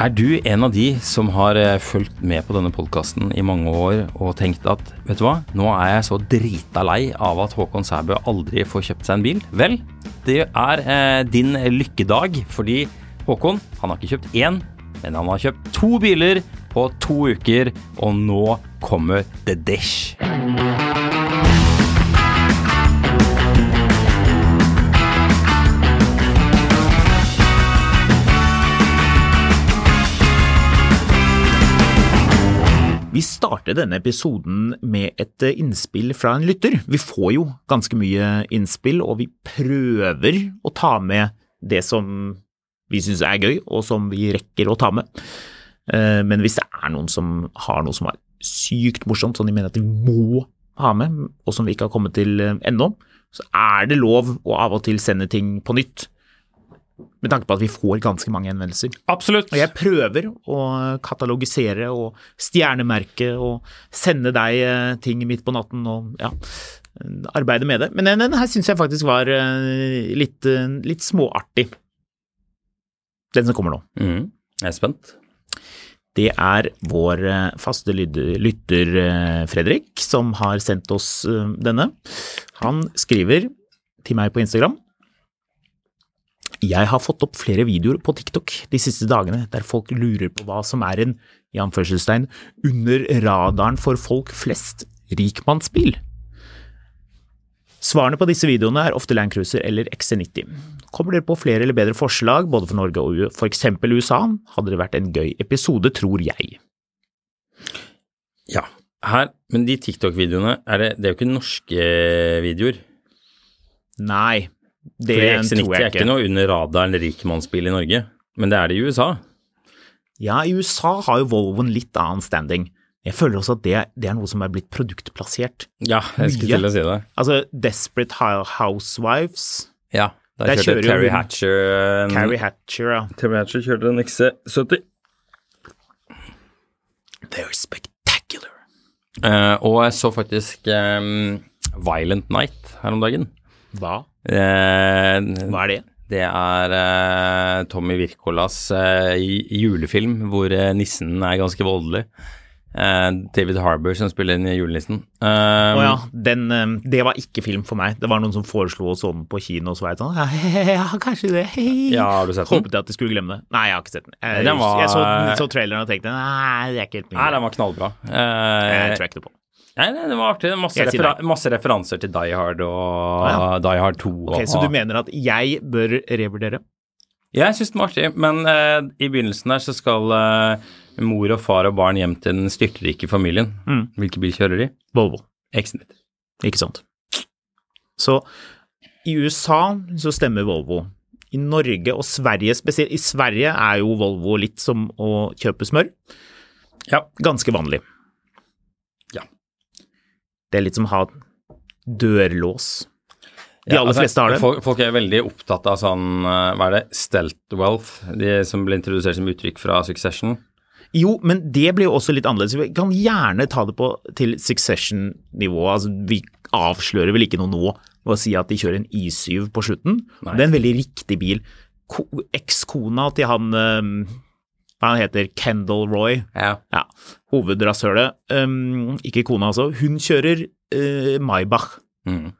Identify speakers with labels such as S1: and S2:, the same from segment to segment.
S1: Er du en av de som har eh, fulgt med på denne podkasten i mange år og tenkt at vet du hva, nå er jeg så drita lei av at Håkon Sæbø aldri får kjøpt seg en bil? Vel, det er eh, din lykkedag, fordi Håkon han har ikke kjøpt én, men han har kjøpt to biler på to uker, og nå kommer The Dish.
S2: Vi starter denne episoden med et eh, innspill fra en lytter. Vi får jo ganske mye innspill, og vi prøver å ta med det som vi syns er gøy, og som vi rekker å ta med. Eh, Men hvis det er noen som har noe som er sykt morsomt, som de mener at de må ha med, og som vi ikke har kommet til eh, ennå, så er det lov å av og til sende ting på nytt. Med tanke på at vi får ganske mange henvendelser.
S1: Absolutt.
S2: Og jeg prøver å katalogisere og stjernemerke og sende deg eh, ting midt på natten og ja, arbeide med det. Men den, her syns jeg faktisk var eh, litt, eh, litt småartig. Den som kommer nå.
S1: Mm, jeg er spent.
S2: Det er vår faste lytter, Fredrik som har sendt oss denne. Han skriver til meg på Instagram. Jeg har fått opp flere videoer på TikTok de siste dagene der folk lurer på hva som er en i anførselstegn, under radaren for folk flest rikmannsbil. Svarene på disse videoene er ofte Land Cruiser eller XC90. Kommer dere på flere eller bedre forslag, både for Norge og f.eks. USA, hadde det vært en gøy episode, tror jeg.
S1: Ja. Her, men de TikTok-videoene, er det, det er jo ikke norske videoer.
S2: Nei, det tror
S1: XC90 er ikke
S2: ikke.
S1: noe under radaren rikmannsbil i Norge, men det er det i USA.
S2: Ja, i USA har jo Volvo en litt annen standing. Jeg føler også at det, det er noe som er blitt produktplassert.
S1: Ja, jeg skulle til å si det.
S2: Altså Desperate Housewives,
S1: Ja, der,
S2: Der
S1: kjørte Terry Hatcher en,
S2: Carrie Hatcher, ja.
S1: Terry Hatcher kjørte en XC70.
S2: They're spectacular.
S1: Uh, og jeg så faktisk um, Violent Night her om dagen.
S2: Hva?
S1: Eh,
S2: Hva er det?
S1: det er eh, Tommy Wirkolas eh, julefilm hvor eh, nissen er ganske voldelig. David Harbour som spiller inn i julenissen. Eh,
S2: oh, ja, den, det var ikke film for meg. Det var noen som foreslo oss om på kino, og så var jeg sånn ja, kanskje det.
S1: Ja, har du sett den?
S2: Håpet jeg at de skulle glemme det. Nei, jeg har ikke sett den. Jeg,
S1: Den var-
S2: jeg så, så traileren og tenkte nei, det er ikke helt
S1: Nei, den var knallbra.
S2: Jeg tror ikke det på.
S1: Nei, nei, det var artig. Masse, refera masse referanser til Die Hard og
S2: ja.
S1: Die Hard 2.
S2: Ok,
S1: og,
S2: Så du mener at jeg bør revurdere?
S1: Jeg syns den var artig, men eh, i begynnelsen der så skal eh, mor og far og barn hjem til den styrtrike familien.
S2: Mm.
S1: Hvilken bil kjører de?
S2: Volvo.
S1: X90.
S2: Ikke sant. Så i USA så stemmer Volvo. I Norge og Sverige spesielt I Sverige er jo Volvo litt som å kjøpe smør.
S1: Ja.
S2: Ganske vanlig.
S1: Ja.
S2: Det er litt som å ha dørlås. De
S1: Ja,
S2: aller
S1: altså,
S2: fleste har det.
S1: Folk, folk er veldig opptatt av sånn eh, Hva er det? Stealth wealth, de som ble introdusert som uttrykk fra Succession.
S2: Jo, men det blir jo også litt annerledes. Vi kan gjerne ta det på til Succession-nivå. Altså, vi avslører vel ikke noe nå ved å si at de kjører en I7 på slutten.
S1: Nei.
S2: Det er en veldig riktig bil. Ko- Ekskona til han um, Han heter Kendal Roy.
S1: Ja.
S2: Ja, Hovedrasølet. Um, ikke kona, altså. Hun kjører uh, Maybach.
S1: Mm.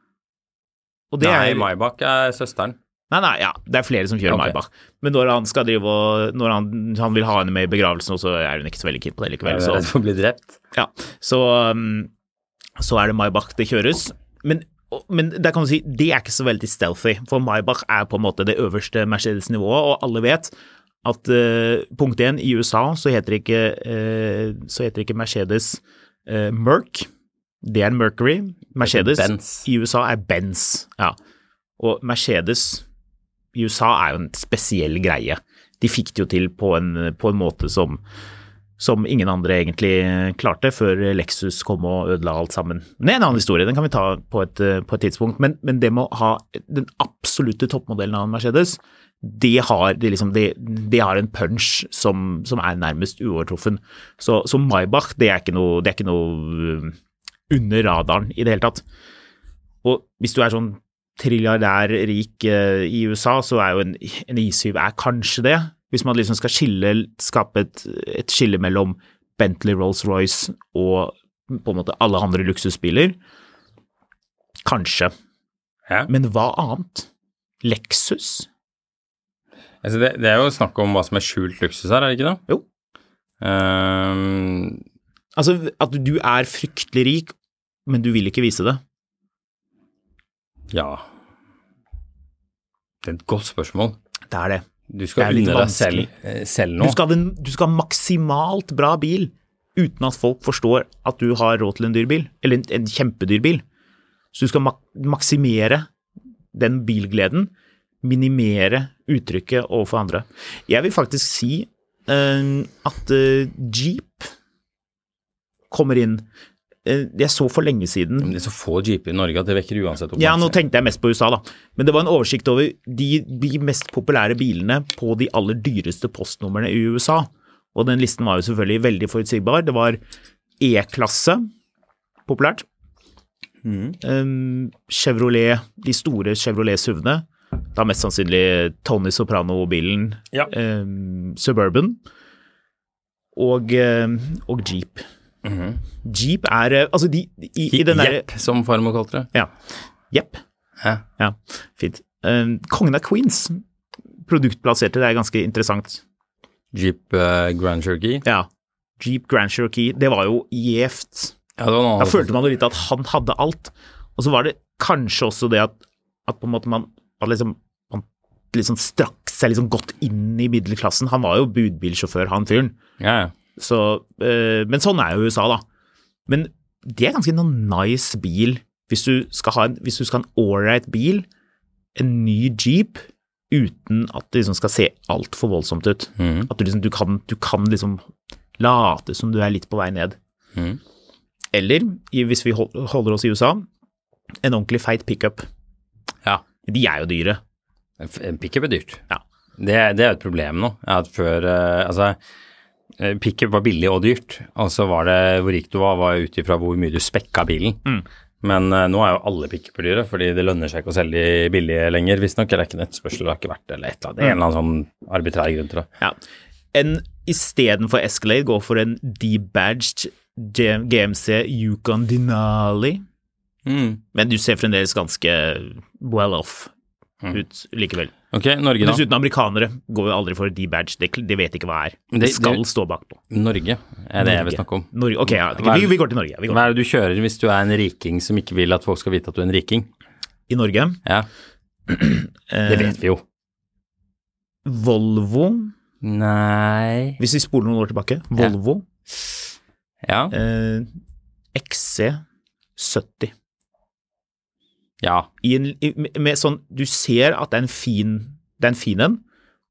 S1: Nei,
S2: er
S1: Maybach er søsteren.
S2: Nei, nei, ja, det er flere som kjører
S1: okay.
S2: Maybach. Men når han skal drive og Når han, han vil ha henne med i begravelsen, så er hun ikke så veldig keen på det likevel. Så,
S1: hun blir bli drept.
S2: ja, så, um, så er det Maybach det kjøres. Men, men der kan du si, det er ikke så veldig stealthy, for Maybach er på en måte det øverste Mercedes-nivået, og alle vet at uh, punkt én, i USA så heter ikke, uh, så heter ikke Mercedes uh, Merc, det er Mercury. Mercedes i USA er Benz, ja. Og Mercedes i USA er jo en spesiell greie. De fikk det jo til på en, på en måte som, som ingen andre egentlig klarte, før Lexus kom og ødela alt sammen. Det er en annen historie, den kan vi ta på et, på et tidspunkt. Men, men det med å ha den absolutte toppmodellen av en Mercedes, det har, det liksom, det, det har en punch som, som er nærmest uovertruffen. Så, så Maybach, det er ikke noe, det er ikke noe um, under radaren i det hele tatt. Og hvis du er sånn trilliardær rik eh, i USA, så er jo en, en I7 er kanskje det. Hvis man liksom skal skille, skape et, et skille mellom Bentley, Rolls-Royce og på en måte alle andre luksusbiler. Kanskje.
S1: Ja.
S2: Men hva annet? Lexus?
S1: Altså det, det er jo snakk om hva som er skjult luksus her, er det ikke det?
S2: Jo.
S1: Um,
S2: Altså at du er fryktelig rik, men du vil ikke vise det.
S1: ja Det er et godt spørsmål.
S2: Det er det.
S1: Du skal unne deg selv, eh, selv
S2: Du
S1: noe.
S2: den, du skal ha maksimalt bra bil uten at folk forstår at du har råd til en dyr bil, eller en, en kjempedyr bil. Så du skal mak maksimere den bilgleden, minimere uttrykket overfor andre. Jeg vil faktisk si uh, at uh, Jeep kommer inn eh, Jeg så for lenge siden
S1: Men det er så få jeeper i Norge at det vekker uansett
S2: ja, nå tenkte jeg mest på USA, da. Men det var en oversikt over de, de mest populære bilene på de aller dyreste postnumrene i USA. Og den listen var jo selvfølgelig veldig forutsigbar. Det var E-klasse, populært. Um, Chevrolet, de store Chevrolet SUV-ene. Da mest sannsynlig Tony Soprano-bilen.
S1: Ja.
S2: eh, Suburban. Og, um, og Jeep. Jeep er eh, Altså, de i, i den derre
S1: Jepp, som farmor kalte det.
S2: Ja. Jepp.
S1: Ja.
S2: Fint. Eh, Kongen av Queens, produktplasserte, det er ganske interessant.
S1: Jeep eh, Grand Cherokee.
S2: Ja. Jeep Grand Cherokee, det var jo gjevt.
S1: Ja,
S2: Da følte man jo litt at han hadde alt. Og så var det kanskje også det at, at på en måte man, man liksom man liksom strakk seg liksom godt inn i middelklassen. Han var jo budbilsjåfør, han fyren.
S1: Ja, ja.
S2: Så, eh, men sånn er jo USA, da. Men det er ganske noen nice bil hvis du skal ha en, hvis ålreit bil, en ny Jeep, uten at det liksom skal se altfor voldsomt ut.
S1: Mm.
S2: At du liksom, du kan, du kan liksom late som du er litt på vei ned.
S1: Mm.
S2: Eller, hvis vi holder oss i USA, en ordentlig feit pickup.
S1: ja.
S2: De er jo dyre.
S1: En pickup er dyrt.
S2: Ja.
S1: Det, det er et problem nå. At før eh, Altså, eh, pickup var billig og dyrt, og så var det hvor rik du var, var ut ifra hvor mye du spekka bilen.
S2: Mm.
S1: Men eh, nå er jo alle pickuper dyre, fordi det lønner seg ikke å selge de billige lenger, visstnok. Eller det er ikke en etterspørsel, det har ikke vært det, eller et eller annet. Det en eller annen sånn arbitrær grunn til det.
S2: Ja. En istedenfor Escalade går for en debadged GMC Yukon Denali. Men du ser fremdeles ganske well off ut likevel.
S1: Ok, Norge da.
S2: Dessuten, amerikanere går jo aldri for D-badge. De, de, vet ikke hva er. Det,
S1: det-
S2: skal
S1: det-
S2: stå bakpå.
S1: Norge er det jeg vil snakke om.
S2: Norge, ok, ja, vi, vi går til Norge. Vi går.
S1: Hva er det du kjører hvis du er en riking som ikke vil at folk skal vite at du er en riking?
S2: I Norge,
S1: Ja, det vet vi jo.
S2: Volvo,
S1: Nei
S2: hvis vi spoler noen år tilbake, Volvo
S1: Ja.
S2: eh, XC70.
S1: Ja.
S2: i en, med sånn Du ser at det er en fin Det er en fin en,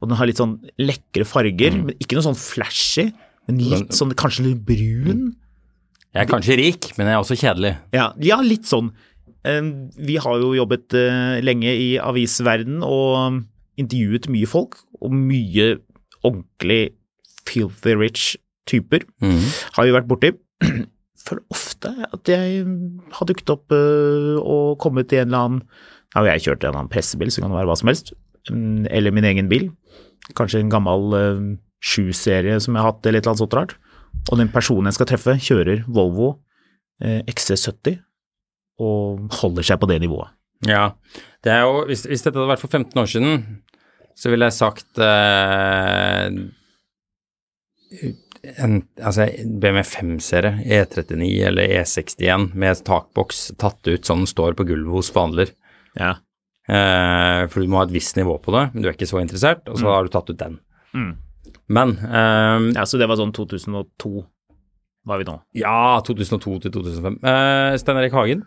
S2: og den har litt sånn lekre farger, men ikke noe sånn flashy. Men litt sånn kanskje litt brun.
S1: Jeg er kanskje rik, men jeg er også kjedelig.
S2: Ja, ja litt sånn. Vi har jo jobbet eh, lenge i avisverden og intervjuet mye folk, og mye ordentlig filthy rich typer har vi vært borti. Føler ofte at jeg har dukket opp øh, og kommet i en eller annen jeg kjørt en eller annen pressebil, så kan det være hva som helst. Mm, Eller min egen bil. Kanskje en gammel øh, sju-serie som jeg har hatt, eller et eller annet sånt rart. Og den personen jeg skal treffe, kjører Volvo eh, XC70 og holder seg på det nivået.
S1: Ja, Det er jo, hvis, hvis dette hadde vært for 15 år siden, så ville jeg sagt eh, en, altså BMW 5-serie, E39 eller E61 med takboks tatt ut sånn den står på gulvet hos forhandler.
S2: Ja.
S1: Eh, for du må ha et visst nivå på det, men du er ikke så interessert, og så har du tatt ut den. Men eh,
S2: ja, så det var sånn 2002 var vi nå.
S1: ja, 2002 til 2005. Eh, Stein Erik Hagen.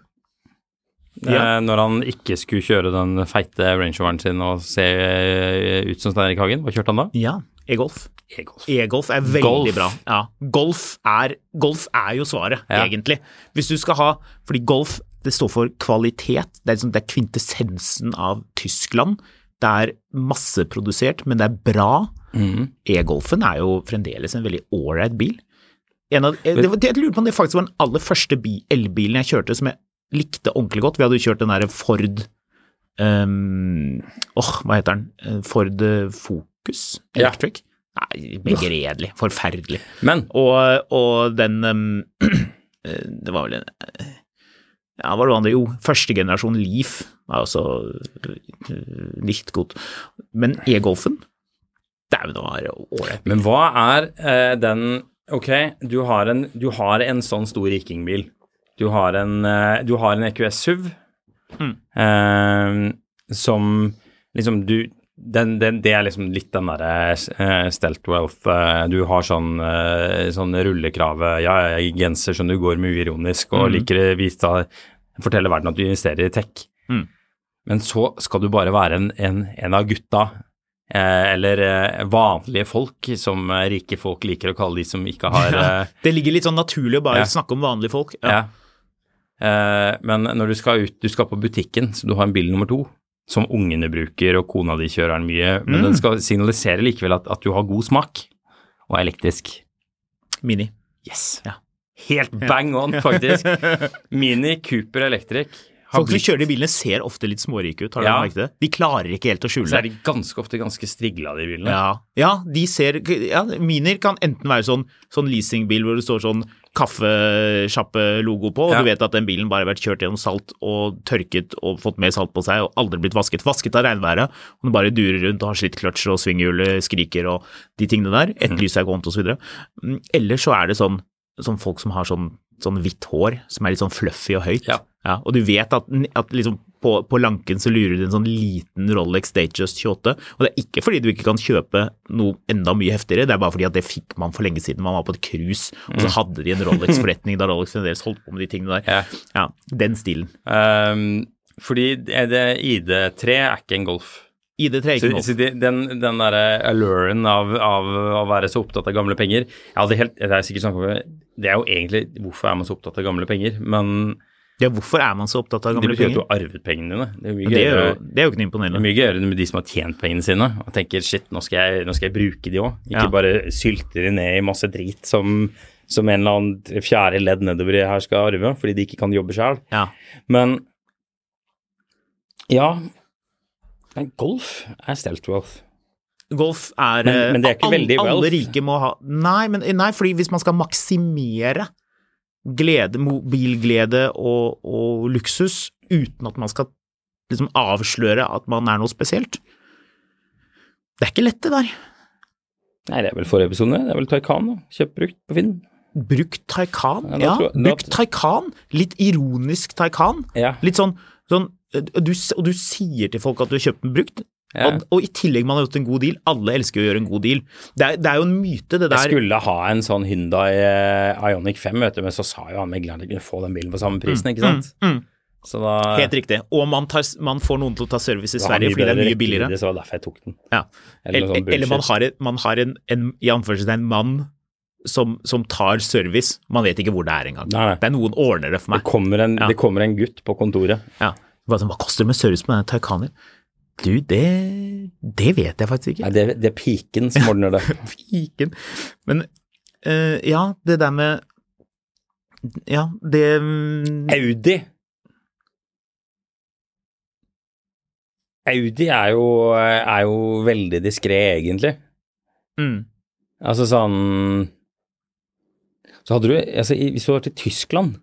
S2: Ja.
S1: Eh, når han ikke skulle kjøre den feite Range Roveren sin og se eh, ut som Stein Erik Hagen, hva kjørte han da?
S2: Ja, e-golf.
S1: E-golf.
S2: E-golf er veldig
S1: Golf.
S2: bra. Ja, golf er, golf er jo svaret,
S1: Ja.
S2: egentlig. Hvis du skal ha Fordi golf, det står for kvalitet. Det er, liksom, det er kvintessensen av Tyskland. Det er masseprodusert, men det er bra.
S1: Mm.
S2: E-golfen er jo fremdeles en veldig ålreit bil. En av, det, var- jeg lurer på om det faktisk var den aller første elbilen jeg kjørte som jeg likte ordentlig godt. Vi hadde jo kjørt den derre Ford Åh, um, oh, hva heter den? Eh, Ford eh, Focus
S1: Ja.
S2: Nei, begredelig. Forferdelig.
S1: Men
S2: Og, og den eh, Det var vel en eh, Ja, var det andre? Jo, første generasjon Leaf var også litt nicht godt. Men e-golfen Dæven, det var ålreit.
S1: Men hva er eh, den Ok, du har en, du har en sånn stor rikingbil. Du har en, eh, du har en EQS SUV eh, som liksom du den, den, Det er liksom litt den derre eh, stelt wealth eh, Du har sånn, eh, sånn rullekrave Ja, genser som du går med uironisk og liker å vite Fortelle verden at du investerer i tech.
S2: Mm.
S1: Men så skal du bare være en, en, en av gutta Eh, eller vanlige folk, som rike folk liker å kalle de som ikke har eh,
S2: Det ligger litt sånn naturlig å bare
S1: Ja.
S2: snakke om vanlige folk.
S1: ja. Eh, men når du skal ut, du skal på butikken, så du har en bil nummer to, som ungene bruker, og kona di kjører den mye, men
S2: Mm.
S1: den skal signalisere likevel at, at du har god smak, og er elektrisk.
S2: Mini.
S1: Yes.
S2: Ja.
S1: Helt bang on, faktisk. Mini Cooper Electric.
S2: Folk som kjører de bilene ser ofte litt smårike ut, har
S1: Ja.
S2: du merket det? De klarer ikke helt å skjule
S1: Så er de ganske ofte ganske strigla, de bilene.
S2: Ja, ja, de ser ja, Miner kan enten være sånn, sånn leasingbil hvor det står sånn kaffesjappe-logo på, og
S1: Ja.
S2: du vet at den bilen bare har vært kjørt gjennom salt og tørket og fått mer salt på seg og aldri blitt vasket. Vasket av regnværet, og den bare durer rundt og har slitt kløtsjer og svinghjulet skriker og de tingene der. Ett lys er gående videre. Mm, Eller så er det sånn, sånn folk som har sånn, sånn hvitt hår som er litt sånn fluffy og høyt.
S1: Ja.
S2: og du vet at, at liksom på, på lanken så lurer du en sånn liten Rolex Datejust 28, og det er ikke fordi du ikke kan kjøpe noe enda mye heftigere, det er bare fordi at det fikk man for lenge siden. Man var på et cruise, og så hadde de en Rolex-forretning da Rolex fremdeles holdt på med de tingene der.
S1: Ja.
S2: Ja, den stilen.
S1: Um, fordi det, det ID3 er ikke en Golf.
S2: ID3 er ikke
S1: så
S2: så
S1: de, den, den derre alluren av, av å være så opptatt av gamle penger ja, det, er helt, Det er sikkert snakk om Det er jo egentlig Hvorfor er man så opptatt av gamle penger? Men
S2: Ja, hvorfor er man så opptatt av gamle
S1: det
S2: gamle
S1: betyr at du har arvet pengene dine. Det er mye
S2: Det er, jo, det er jo ikke noe
S1: det er mye gøyere med de som har tjent pengene sine, og tenker shit, nå skal jeg, nå skal jeg bruke de òg. Ikke
S2: Ja.
S1: bare sylte de ned i masse drit som, som en eller annen fjerde ledd nedover i her skal arve, fordi de ikke kan jobbe sjøl.
S2: Ja.
S1: Men ja men Golf er stelt wealth.
S2: Golf er
S1: Men-
S2: eh,
S1: men det er ikke
S2: alle, Alle rike må ha Nei, men, nei, fordi hvis man skal maksimere glede, mobilglede og, og luksus uten at man skal liksom avsløre at man er noe spesielt Det er ikke lett, det der.
S1: Nei, det er vel forrige episode. Det er vel Taycan, da. Kjøpt brukt på Finn.
S2: Brukt Taycan.
S1: Ja,
S2: Ja,
S1: da-
S2: brukt Taycan. Litt ironisk Taycan.
S1: Ja.
S2: Litt sånn, sånn du, og du sier til folk at du har kjøpt den brukt,
S1: Ja.
S2: og, og i tillegg man har gjort en god deal. Alle elsker å gjøre en god deal. Det er, det er jo en myte, det
S1: Jeg skulle ha en sånn Hyundai eh, Ioniq 5, vet du, men så sa jo han megleren at jeg kunne få den bilen på samme prisen, ikke sant?
S2: mm.
S1: Så da
S2: Helt riktig. Og man, tar, man får noen til å ta service i Sverige fordi det er mye billigere.
S1: det var derfor jeg tok den.
S2: Ja.
S1: Eller
S2: Eller,
S1: sånn
S2: eller man har, man har en, en i anførselstegn mann som, som tar service. Man vet ikke hvor det er engang. Det er noen ordner det for
S1: Det
S2: meg.
S1: kommer, en,
S2: Ja.
S1: det kommer en gutt på kontoret.
S2: Ja. Hva koster det med service på denne Taycanen? Du, det, det vet jeg faktisk ikke.
S1: Nei, det, det er piken som ordner det.
S2: piken. Men uh, ja, det der med Ja, det um...
S1: Audi. Audi er jo, er jo veldig diskré, egentlig.
S2: mm,
S1: Altså sånn Så hadde du altså, Hvis du var til Tyskland,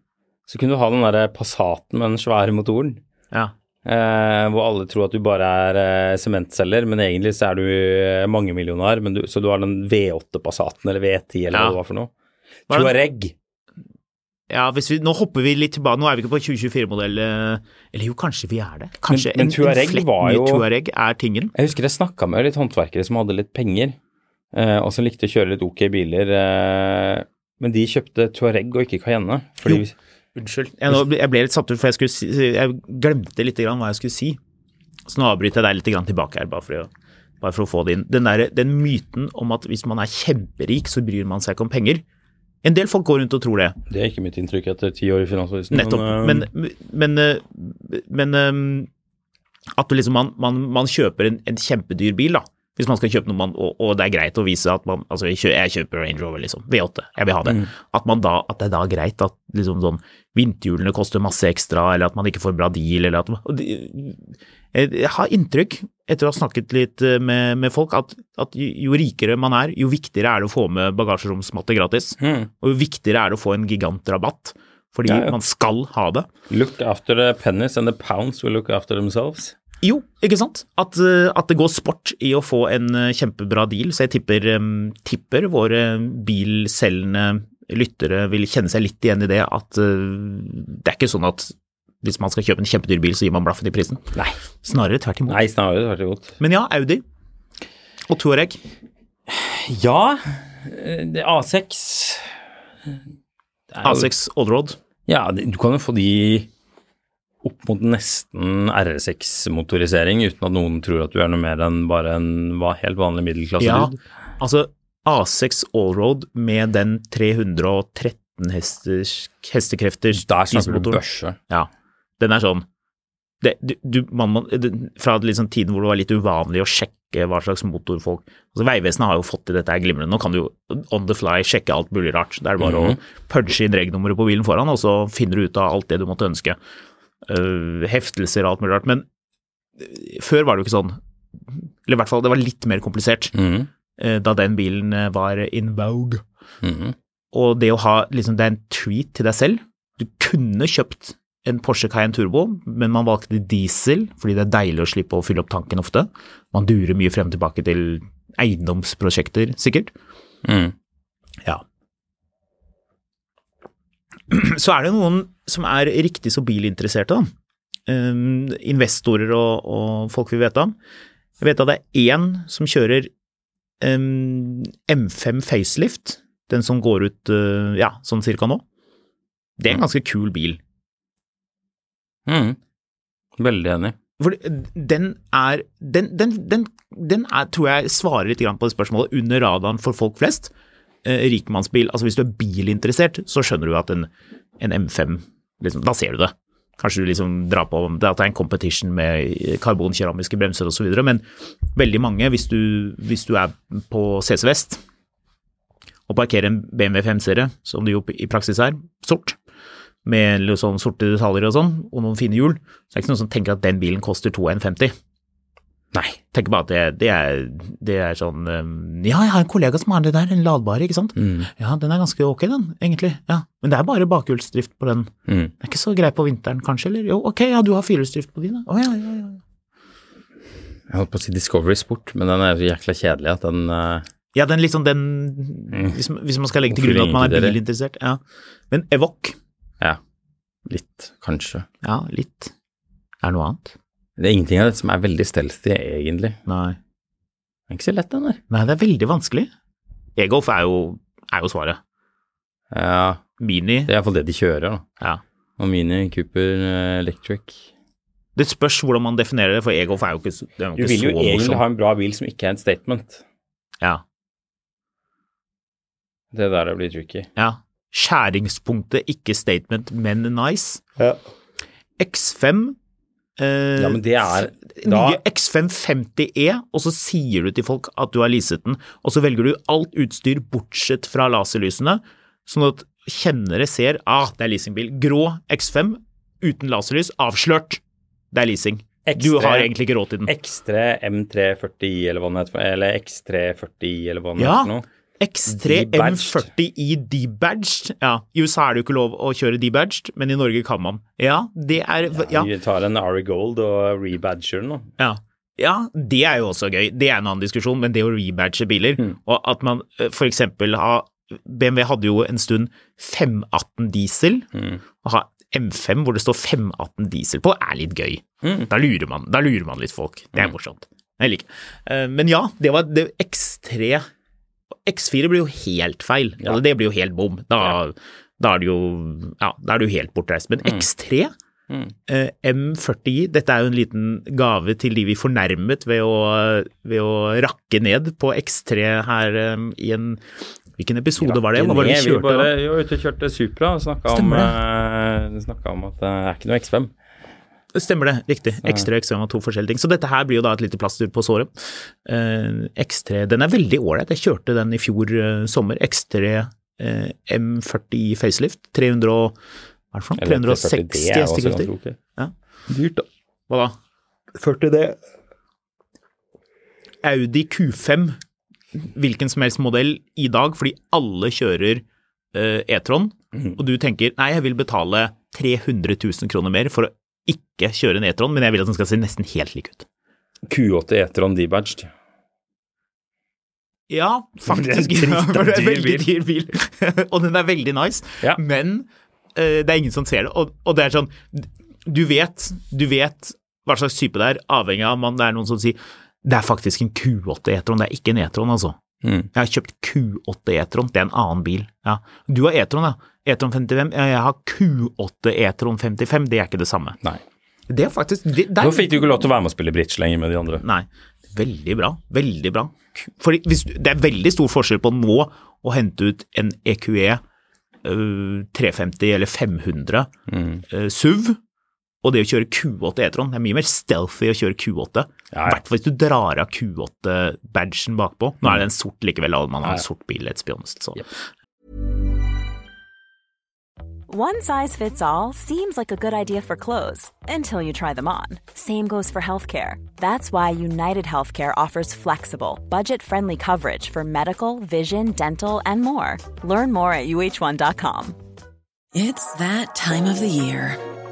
S1: så kunne du ha den derre Passaten med den svære motoren.
S2: Ja.
S1: Eh, hvor alle tror at du bare er eh, sementselger, men egentlig så er du eh, mangemillionær. Du, så du har den V8 Passaten eller V10 eller
S2: Ja.
S1: hva det var for noe. Tuareg.
S2: Ja, hvis vi, nå hopper vi litt tilbake. Nå er vi ikke på 2024-modell. eh, Eller jo, kanskje vi er det. Kanskje
S1: Men- men
S2: en,
S1: Touareg
S2: en flett
S1: var jo-
S2: Tuareg er tingen.
S1: Jeg husker jeg snakka med litt håndverkere som hadde litt penger, eh, og som likte å kjøre litt ok biler. Men de kjøpte Tuareg og ikke Cayenne. Fordi
S2: Jo. Unnskyld. Jeg, nå, jeg ble litt satt ut, for jeg, skulle si, jeg glemte litt grann hva jeg skulle si. Så nå avbryter jeg deg litt grann tilbake her, bare for å, bare for å få det inn. Den, der, den myten om at hvis man er kjemperik, så bryr man seg ikke om penger. En del folk går rundt og tror det.
S1: det er ikke mitt inntrykk etter ti år i Finansavisen.
S2: Nettopp.
S1: Men,
S2: Men, men, eh, men eh, at liksom man, man, man kjøper en, en kjempedyr bil, da. Hvis man skal kjøpe noe man, og, og det er greit å vise at man Altså, jeg kjøper, Range Rover, liksom. V8. Jeg vil ha det. At, man da, at det er da greit at liksom sånn vinterhjulene koster masse ekstra, eller at man ikke får bra deal, eller at det- jeg, har inntrykk, etter å ha snakket litt eh, med, med folk, at, at jo, jo rikere man er, jo viktigere er det å få med bagasjeromsmatte gratis.
S1: mm.
S2: Og jo viktigere er det å få en gigantrabatt, fordi
S1: Ja, ja.
S2: man skal ha det.
S1: Look after the pennies and the pounds will look after themselves.
S2: Jo, ikke sant? At, eh, at det går sport i å få en eh, kjempebra deal, så jeg tipper, tipper våre bilselgende lyttere vil kjenne seg litt igjen i det at eh, det er ikke sånn at hvis man skal kjøpe en kjempedyr bil, så gir man blaffen i prisen.
S1: Nei.
S2: Snarere tvert imot.
S1: Nei, snarere tvert imot.
S2: Men ja, Audi og Touareg.
S1: Ja, eh, det er A6 Det er jo-
S2: A6 Allroad.
S1: Ja, du kan jo få de opp mot nesten R6-motorisering uten at noen tror at du er noe mer enn bare en helt vanlig middelklasse
S2: Ja, altså A6 Allroad med den 313 hesters, hestekrefters
S1: Der snakker du børse.
S2: Ja, den er sånn det, du, du, man, man, det, Fra liksom tiden hvor det var litt uvanlig å sjekke hva slags motor folk altså Vegvesenet har jo fått til dette her glimrende. Nå kan du jo on the fly sjekke alt mulig rart. Det er bare å punche inn regnummeret på bilen foran, og så finner du ut av alt det du måtte ønske. Øh, heftelser og alt mulig rart. Men øh, før var det jo ikke sånn. Eller i hvert fall, det var litt mer komplisert
S1: Mhm.
S2: uh, da den bilen var in vogue.
S1: Mhm.
S2: Og det å ha liksom, det er en treat til deg selv. Du kunne kjøpt en Porsche Cayenne Turbo, men man valgte diesel fordi det er deilig å slippe å fylle opp tanken ofte. Man durer mye frem og tilbake til eiendomsprosjekter, sikkert.
S1: Mm.
S2: Ja. Så er det noen som er riktig så bilinteresserte. Um, investorer og, og folk vi vet om. Jeg vet at det er én som kjører um, M5 facelift, den som går ut uh, ja, sånn cirka nå. Det er en ganske kul bil.
S1: Mm. Veldig enig.
S2: For den er den, den, den, den er, tror jeg svarer litt på det spørsmålet under radaren for folk flest. Eh, rikmannsbil, altså hvis du er bilinteressert, så skjønner du at en, en M5 liksom, Da ser du det. Kanskje du liksom drar på at det er en competition med karbonkeramiske bremser osv., men veldig mange, hvis du, hvis du er på CC Vest og parkerer en BMW 5-serie, som det jo i praksis er, sort, med litt sånn sorte detaljer og sånn, og noen fine hjul, så er det ikke noen som tenker at den bilen koster 2,150.
S1: Nei.
S2: Tenker bare at det, det, er, det er sånn um, Ja, jeg har en kollega som har det der, en ladbar, ikke sant.
S1: Mm.
S2: Ja, den er ganske ok, den, egentlig. Ja, Men det er bare bakhjulsdrift på den.
S1: Mm.
S2: Det er ikke så grei på vinteren, kanskje, eller? Jo, ok, ja, du har firehjulsdrift på din, da. Å ja, ja, ja.
S1: Jeg holdt på å si Discovery Sport, men den er så jækla kjedelig at den uh...
S2: Ja, den liksom den hvis, hvis man skal legge til grunn at man er bilinteressert. Ja. Men Evoque,
S1: Ja. Litt, kanskje.
S2: ja, litt. Er det noe annet?
S1: Det er ingenting av dette som er veldig stealthy, egentlig.
S2: Nei.
S1: Det er ikke så lett, den der.
S2: Nei, det er veldig vanskelig. E-Golf er er jo svaret.
S1: Ja,
S2: Mini,
S1: det er iallfall det de kjører, da.
S2: ja.
S1: Og Mini, Cooper, eh, Electric.
S2: Det spørs hvordan man definerer det, for e-golf er jo ikke, så- det er jo
S1: Du vil jo egentlig
S2: morsom.
S1: ha en bra bil som ikke er en statement.
S2: Ja,
S1: Det der blir tricky.
S2: ja. Skjæringspunktet, ikke statement, men nice. Ja. X5 eh,
S1: Ja, men det er
S2: Nye X5 50E, og så sier du til folk at du har leaset den, og så velger du alt utstyr bortsett fra laserlysene, sånn at kjennere ser ah, det er leasingbil. Grå X5 uten laserlys, avslørt. Det er leasing. Du har egentlig ikke råd til den.
S1: Ekstra M340i, eller hva den heter, eller X340i, eller hva den
S2: Ja.
S1: heter noe.
S2: X3
S1: Debadged.
S2: M40 i debadged. Ja, I USA er det jo ikke lov å kjøre debadged, men i Norge kan man. Ja, det er Ja.
S1: Vi tar en Ari Gold og rebadger den, da.
S2: ja. Ja, det er jo også gøy. Det er en annen diskusjon, men det å rebadge biler, og at man f.eks. for eksempel har BMW hadde jo en stund 518 diesel. Å ha M5 hvor det står 518 diesel på, er litt gøy. Da, lurer man, da lurer man litt folk. Det er morsomt. Jeg liker Eh, Men ja, det var det X3 X4 blir jo helt feil. Altså, det blir jo helt bom. Da, da er det jo Ja, da er det jo helt bortreist. Men X3 Eh, M40 Dette er jo en liten gave til de vi fornærmet ved å, ved å rakke ned på X3 her um, i en Hvilken episode var det? Hva var det vi
S1: Vi bare var ute og kjørte Supra og snakka om, snakket om at det er ikke noe X5.
S2: Stemmer det, riktig. X3 og X5 var to forskjellige ting. Så dette her blir jo da et lite plaster på såret. Eh, X3 den er veldig ålreit. Jeg kjørte den i fjor eh, sommer. X3 eh, M40 facelift. 300 og hva er det for noe? 360
S1: 40D er også
S2: hestekrefter. Ja.
S1: Dyrt, da.
S2: Hva da? 40D. Audi Q5, hvilken som helst modell i dag, fordi alle kjører E-tron, og du tenker nei, jeg vil betale 300 000 kroner mer for å ikke kjøre en E-tron, men jeg vil at den skal se nesten helt lik ut.
S1: Q8 E-tron debadged.
S2: Ja, faktisk.
S1: Det er en
S2: veldig dyr bil. og den er veldig nice,
S1: Ja.
S2: men uh, det er ingen som ser det. Og, og det er sånn Du vet, du vet hva slags type det er, avhengig av om det er noen som sier det er faktisk en Q8 E-tron, det er ikke en E-tron, altså.
S1: Mm.
S2: Jeg har kjøpt Q8 E-tron, det er en annen bil. Ja. Du har E-tron, ja. E-tron 55. Jeg har Q8 E-tron 55, det er ikke det samme.
S1: Nei.
S2: Det er faktisk det, det er,
S1: Nå fikk du ikke lov til å være med og spille bridge lenger med de andre.
S2: Nei, veldig bra. Veldig bra. For hvis, det er veldig stor forskjell på nå å hente ut en EQE øh, 350 eller 500 øh, SUV og det å kjøre Q8 E-tron. Det er mye mer stealthy å kjøre Q8. I
S1: Ja, ja.
S2: hvert fall hvis du drar av Q8-badgen bakpå. Nå er det en sort likevel, og man har en sort bil, let's be honest. Så.
S3: One size fits all seems like a good idea for clothes until you try them on. Same goes for healthcare. That's why United Healthcare offers flexible, budget friendly coverage for medical, vision, dental, and more. Learn more at uh1.com.
S4: It's that time of the year.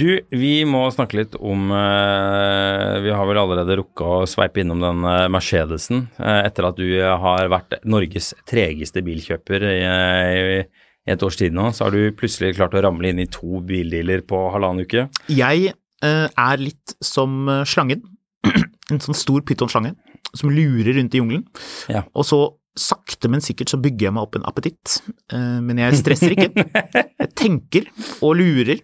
S1: Du, vi må snakke litt om eh, Vi har vel allerede rukka å sveipe innom den eh, Mercedesen eh, etter at du har vært Norges tregeste bilkjøper i, i, i et års tid nå. Så har du plutselig klart å ramle inn i to bildealer på halvannen uke.
S2: Jeg eh, er litt som eh, slangen. en sånn stor pytonslange som lurer rundt i jungelen.
S1: Ja.
S2: Og så sakte, men sikkert så bygger jeg meg opp en appetitt. Eh, men jeg stresser ikke. Jeg tenker og lurer.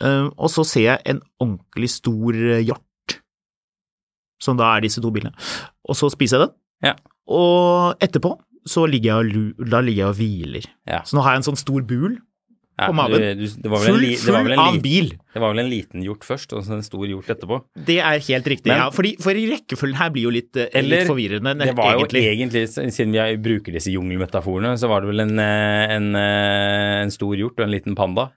S2: Eh, og så ser jeg en ordentlig stor eh, hjort, som da er disse to bilene. Og så spiser jeg den.
S1: Ja.
S2: Og etterpå så ligger jeg og, da ligger jeg og hviler.
S1: Ja.
S2: Så nå har jeg en sånn stor bul på maven.
S1: du- du-
S2: Full,
S1: li-
S2: full av
S1: li-
S2: bil.
S1: Det var vel en liten hjort først, og så en stor hjort etterpå.
S2: Det er helt riktig,
S1: Men-
S2: ja. Fordi, for rekkefølgen her blir jo litt, eh,
S1: Eller,
S2: litt forvirrende,
S1: det var jo
S2: egentlig.
S1: egentlig, siden vi er- bruker disse jungelmetaforene, så var det vel en, eh, en, eh, en stor hjort og en liten panda.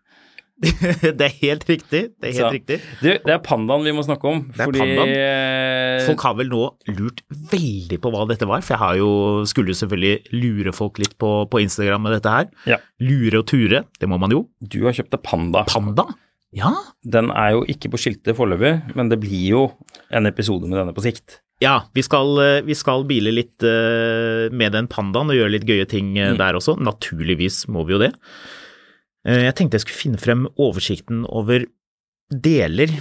S2: det er helt riktig. Det er helt
S1: Så-
S2: riktig.
S1: Du, det er pandaen vi må snakke om.
S2: Det er
S1: fordi
S2: pandaen.
S1: eh,
S2: Folk har vel nå lurt veldig på hva dette var, for jeg har jo, skulle selvfølgelig lure folk litt på, på Instagram med dette her.
S1: Ja.
S2: Lure og ture, det må man jo.
S1: Du har kjøpt deg panda.
S2: Panda? Ja.
S1: Den er jo ikke på skiltet foreløpig, men det blir jo en episode med denne på sikt.
S2: Ja, vi skal, eh, vi skal bile litt eh, med den pandaen og gjøre litt gøye ting
S1: Mm.
S2: der også. Naturligvis må vi jo det. Eh, Jeg tenkte jeg skulle finne frem oversikten over deler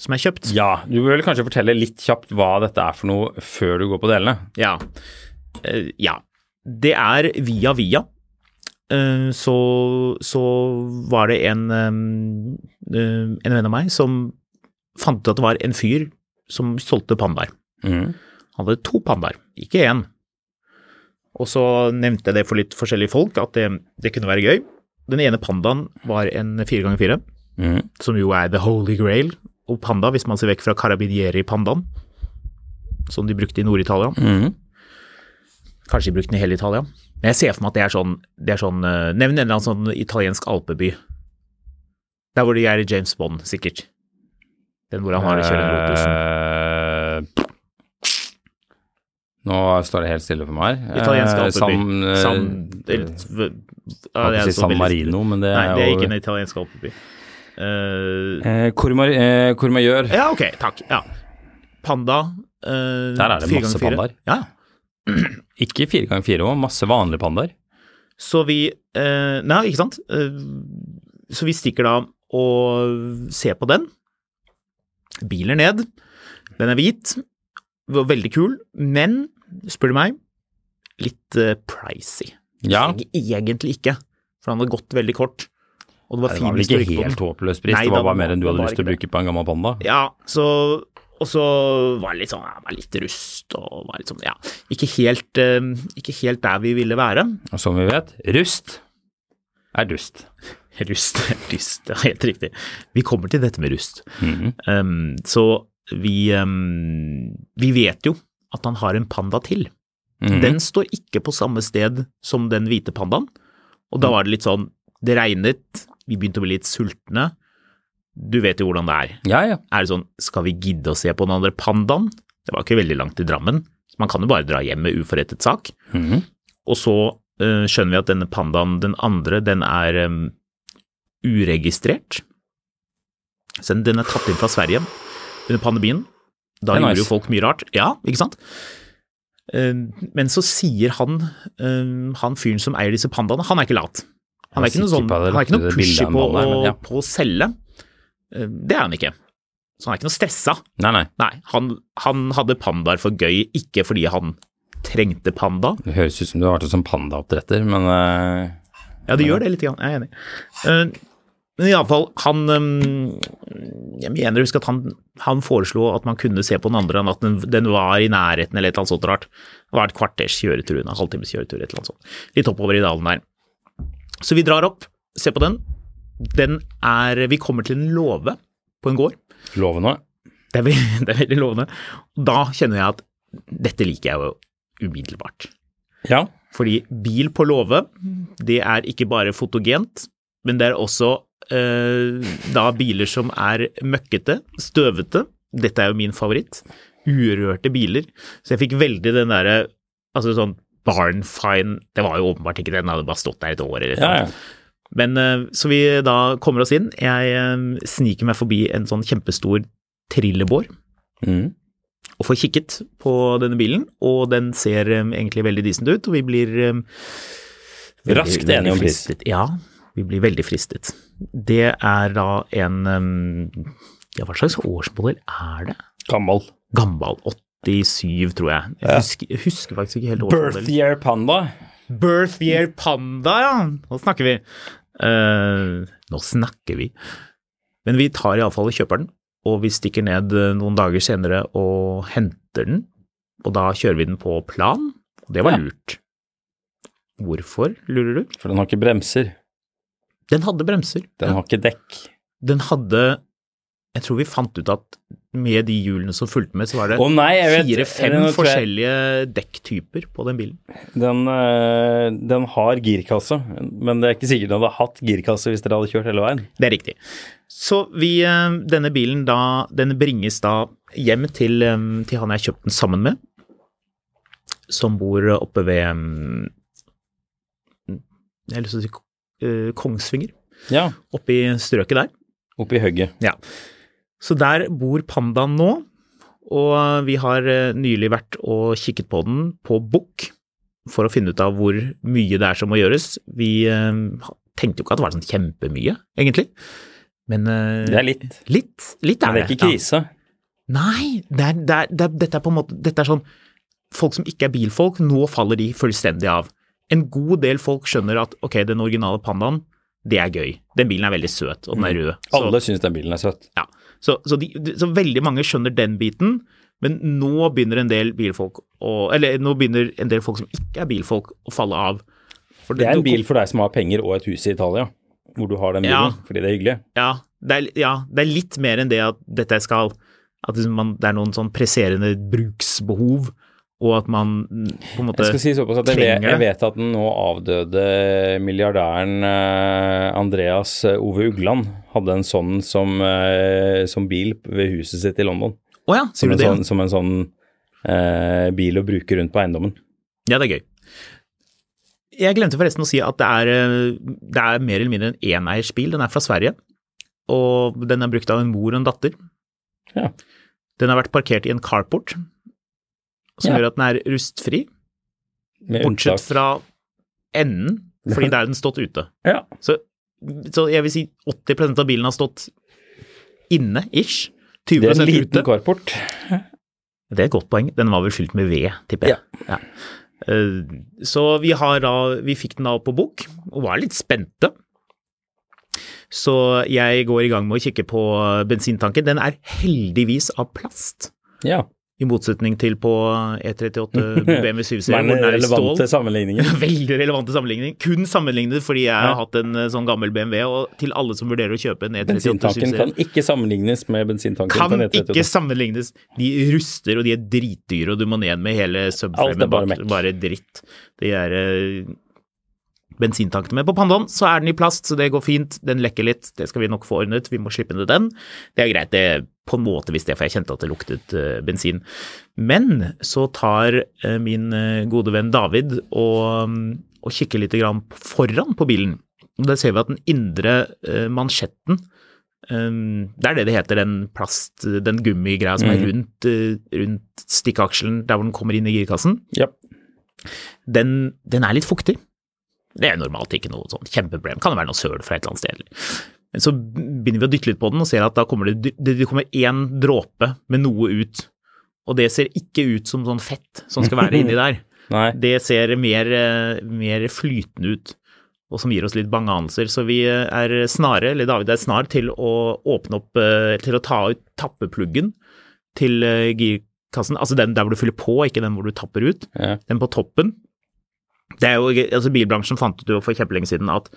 S2: som er kjøpt.
S1: Ja, du vil kanskje fortelle litt kjapt hva dette er for noe før du går på delene.
S2: Ja. Eh, ja. Det er via via. eh, så, så var det en, en venn av meg som fant ut at det var en fyr som solgte pandaer.
S1: Mm.
S2: Han hadde to pandaer, ikke én. Og så nevnte jeg det for litt forskjellige folk, at det, det kunne være gøy. Den ene pandaen var en fire ganger fire,
S1: Mhm.
S2: som jo er the holy grail. Og panda, hvis man ser vekk fra carabinieri-pandaen, som de brukte i Nord-Italia.
S1: mm.
S2: Kanskje de brukte den i hele Italia. Men jeg ser for meg at det er sånn, det er sånn eh, Nevn en eller annen sånn italiensk alpeby. Der hvor de er i James Bond, sikkert. Den hvor han har kjørt den Lotusen.
S1: Eh, Nå står det helt stille for meg.
S2: Italiensk
S1: Eh,
S2: alpeby.
S1: San, eh,
S2: San,
S1: jeg
S2: ja, det er
S1: si San Marino, men det
S2: Nei,
S1: er
S2: det er ikke en italiensk alpeby. Uh,
S1: eh, Courma- eh,
S2: ja, ok, takk. Ja. Panda. Uh,
S1: Der er det masse pandaer.
S2: Ja.
S1: Ikke fire ganger fire òg, masse vanlige pandaer.
S2: Så vi uh, Nei, ikke sant. Uh, så vi stikker da og ser på den. Biler ned. Den er hvit. Veldig kul, men spør du meg, litt eh, pricy.
S1: Ja.
S2: Egentlig ikke, for han hadde gått veldig kort. Og det var
S1: Det var vel ikke helt håpløs pris,
S2: Nei,
S1: det var bare mer enn du hadde lyst til å bruke på en gammel panda.
S2: Ja, så og så var det litt sånn, jeg var litt rust og var litt sånn, ja, ikke helt, eh, ikke helt der vi ville være.
S1: Og som vi vet, rust er dust.
S2: Rust, er dust, ja, helt riktig. Vi kommer til dette med rust.
S1: Mhm.
S2: Um, så vi, um, vi vet jo at han har en panda til.
S1: Mm.
S2: Den står ikke på samme sted som den hvite pandaen. Og da var det litt sånn, det regnet, vi begynte å bli litt sultne. Du vet jo hvordan det er.
S1: Ja, ja.
S2: Er det sånn, skal vi gidde å se på den andre pandaen? Det var ikke veldig langt til Drammen, så man kan jo bare dra hjem med uforrettet sak.
S1: Mm.
S2: Og så uh, skjønner vi at denne pandaen, den andre, den er um, uregistrert. Så den, den er tatt inn fra Sverige under pandemien. Da gjorde
S1: nice.
S2: jo folk mye rart. Ja, ikke sant? Eh, Men så sier han, eh, han fyren som eier disse pandaene, han er ikke lat. Han er ikke noe sånn, han er ikke noe pushy på, å, på å selge. Eh, Det er han ikke. Så han er ikke noe stressa.
S1: Nei, nei.
S2: Nei, han, han hadde pandaer for gøy, ikke fordi han trengte panda.
S1: Det høres ut som du har vært som pandaoppdretter, men uh,
S2: Ja, det gjør det litt, jeg er enig. Eh, Men iallfall, han eh, Jeg mener husk at han, han foreslo at man kunne se på den andre, at den, den var i nærheten eller et eller annet sånt rart. Det var et kvarters kjøretur unna, halvtimes kjøretur, et eller annet sånt. Litt oppover i dalen der. Så vi drar opp, ser på den. Den er Vi kommer til en låve på en gård.
S1: lovende.
S2: Det er, veldig, det er veldig lovende. Da kjenner jeg at dette liker jeg jo umiddelbart.
S1: Ja.
S2: Fordi bil på låve, det er ikke bare fotogent, men det er også da biler som er møkkete, støvete. Dette er jo min favoritt. Urørte biler. Så jeg fikk veldig den derre Altså sånn barn fine Det var jo åpenbart ikke det, den hadde bare stått der et år eller noe.
S1: Ja, ja.
S2: Men eh, så vi da kommer oss inn. Jeg eh, sniker meg forbi en sånn kjempestor trillebår
S1: Mm.
S2: og får kikket på denne bilen, og den ser egentlig veldig decent ut, og vi blir
S1: Raskt enige om pris.
S2: Ja, vi blir veldig fristet. Det er da en Ja, hva slags årsmodell er det?
S1: Gammel.
S2: Gammel. 87, tror jeg. Jeg husker, husker faktisk ikke helt årsmodell.
S1: Birth year panda.
S2: Birth Year Panda, ja. Nå snakker vi. Uh, nå snakker vi. Men vi tar iallfall og kjøper den, og vi stikker ned eh, noen dager senere og henter den. Og da kjører vi den på plan, og det var
S1: Ja.
S2: lurt. Hvorfor, lurer du?
S1: For den har ikke bremser.
S2: Den hadde bremser.
S1: Den har ikke dekk.
S2: Den hadde Jeg tror vi fant ut at med de hjulene som fulgte med, så var det
S1: vet
S2: fire-fem
S1: jeg-
S2: forskjellige dekktyper på den bilen.
S1: Den, eh, den har girkasse, men det er ikke sikkert den hadde hatt girkasse hvis dere hadde kjørt hele veien.
S2: Det er riktig. Så vi, eh, denne bilen da, den bringes da hjem til, eh, til han jeg kjøpte den sammen med, som bor oppe ved mm, Jeg har lyst til å si eh, Kongsvinger,
S1: Ja,
S2: oppe i strøket der.
S1: oppi hugget.
S2: Ja. Så der bor pandaen nå, og vi har eh, nylig vært og kikket på den på bukk for å finne ut av hvor mye det er som må gjøres. Vi uh, tenkte jo ikke at det var sånn kjempemye, egentlig. Men uh,
S1: Det er litt.
S2: Litt, litt er det.
S1: Men det er ikke
S2: ja. Nei, det er, det er, det er, dette er på en måte Dette er sånn Folk som ikke er bilfolk, nå faller de fullstendig av. en god del folk skjønner at ok, den originale pandaen, det er gøy. Den bilen er veldig søt, og den er rød. Så,
S1: Alle syns den bilen er søt.
S2: ja. så, så, de, så veldig mange skjønner den biten, men nå begynner en del bilfolk å Eller nå begynner en del folk som ikke er bilfolk, å falle av. For
S1: Det er en bil for deg som har penger og et hus i Italia, hvor du har den bilen
S2: Ja.
S1: fordi det er hyggelig.
S2: Ja, det er, ja, det er litt mer enn det at dette skal At man, det er noen sånn presserende bruksbehov, og at man på en måte
S1: Jeg skal si såpass at jeg vet, jeg vet at den nå avdøde milliardæren eh, Andreas Ove Ugland hadde en sånn som, eh, som bil ved huset sitt i London.
S2: Oh ja,
S1: Som
S2: sier
S1: en
S2: du det?
S1: sånn, som en sånn eh, bil å bruke rundt på eiendommen.
S2: Ja, det er gøy. Jeg glemte forresten å si at det er, eh, det er mer eller mindre en eneiersbil. Den er fra Sverige, og den er brukt av en mor og en datter.
S1: Ja.
S2: Den har vært parkert i en carport, som
S1: Ja.
S2: gjør at den er rustfri,
S1: Med
S2: bortsett
S1: unntak-
S2: fra enden, fordi der er den stått ute.
S1: Ja.
S2: Så, så jeg vil si 80 av bilen har stått inne, ish. 20
S1: Det er en liten
S2: ute.
S1: carport.
S2: Det er et godt poeng. Den var vel fylt med ved, tipper jeg. Ja. Ja. Så vi har da Vi fikk den da på bok, og var litt spente. Så jeg går i gang med å kikke på bensintanken. Den er heldigvis av plast,
S1: Ja.
S2: I motsetning til på E38 BMW 7
S1: Som er
S2: hvor
S1: en
S2: den er stål.
S1: relevante sammenligninger.
S2: Veldig relevante sammenligning. Kun sammenlignet fordi jeg har hatt en eh, sånn gammel BMW, og til alle som vurderer å kjøpe en E38
S1: Bensintanken kan ikke sammenlignes med bensintanken
S2: kan
S1: på en E38.
S2: ikke sammenlignes. De ruster, og de er dritdyre, og du må ned med hele subframen bak. Bare dritt. De er eh, bensintankene. Men på Pandaen så er den i plast, så det går fint. Den lekker litt, det skal vi nok få ordnet. Vi må slippe ned den. Det er greit, det på en måte visste jeg, for jeg kjente at det luktet uh, bensin. Men så tar uh, min uh, gode venn David og, um, og kikker litt grann foran på bilen. Og Der ser vi at den indre mansjetten Um, det er det det heter, den plast, den gummigreia som er
S1: Mhm.
S2: rundt, rundt stikkakselen, der hvor den kommer inn i girkassen.
S1: Yep.
S2: Den, den er litt fuktig. Det er normalt ikke noe sånn kjempeproblem. Kan det være noe søl fra et eller annet sted. Men så begynner vi å dytte litt på den og ser at da kommer det, det, kommer én dråpe med noe ut. Og det ser ikke ut som sånn fett som skal være inni der. Det ser mer, eh, mer flytende ut, og som gir oss litt bange anelser. Så vi eh, er snare, eller David er snar, til å åpne opp, eh, til å ta ut tappepluggen til girkassen. Altså den der hvor du fyller på, ikke den hvor du tapper ut.
S1: Ja.
S2: Den på toppen. Det er jo, altså Bilbransjen fant ut for kjempelenge siden at,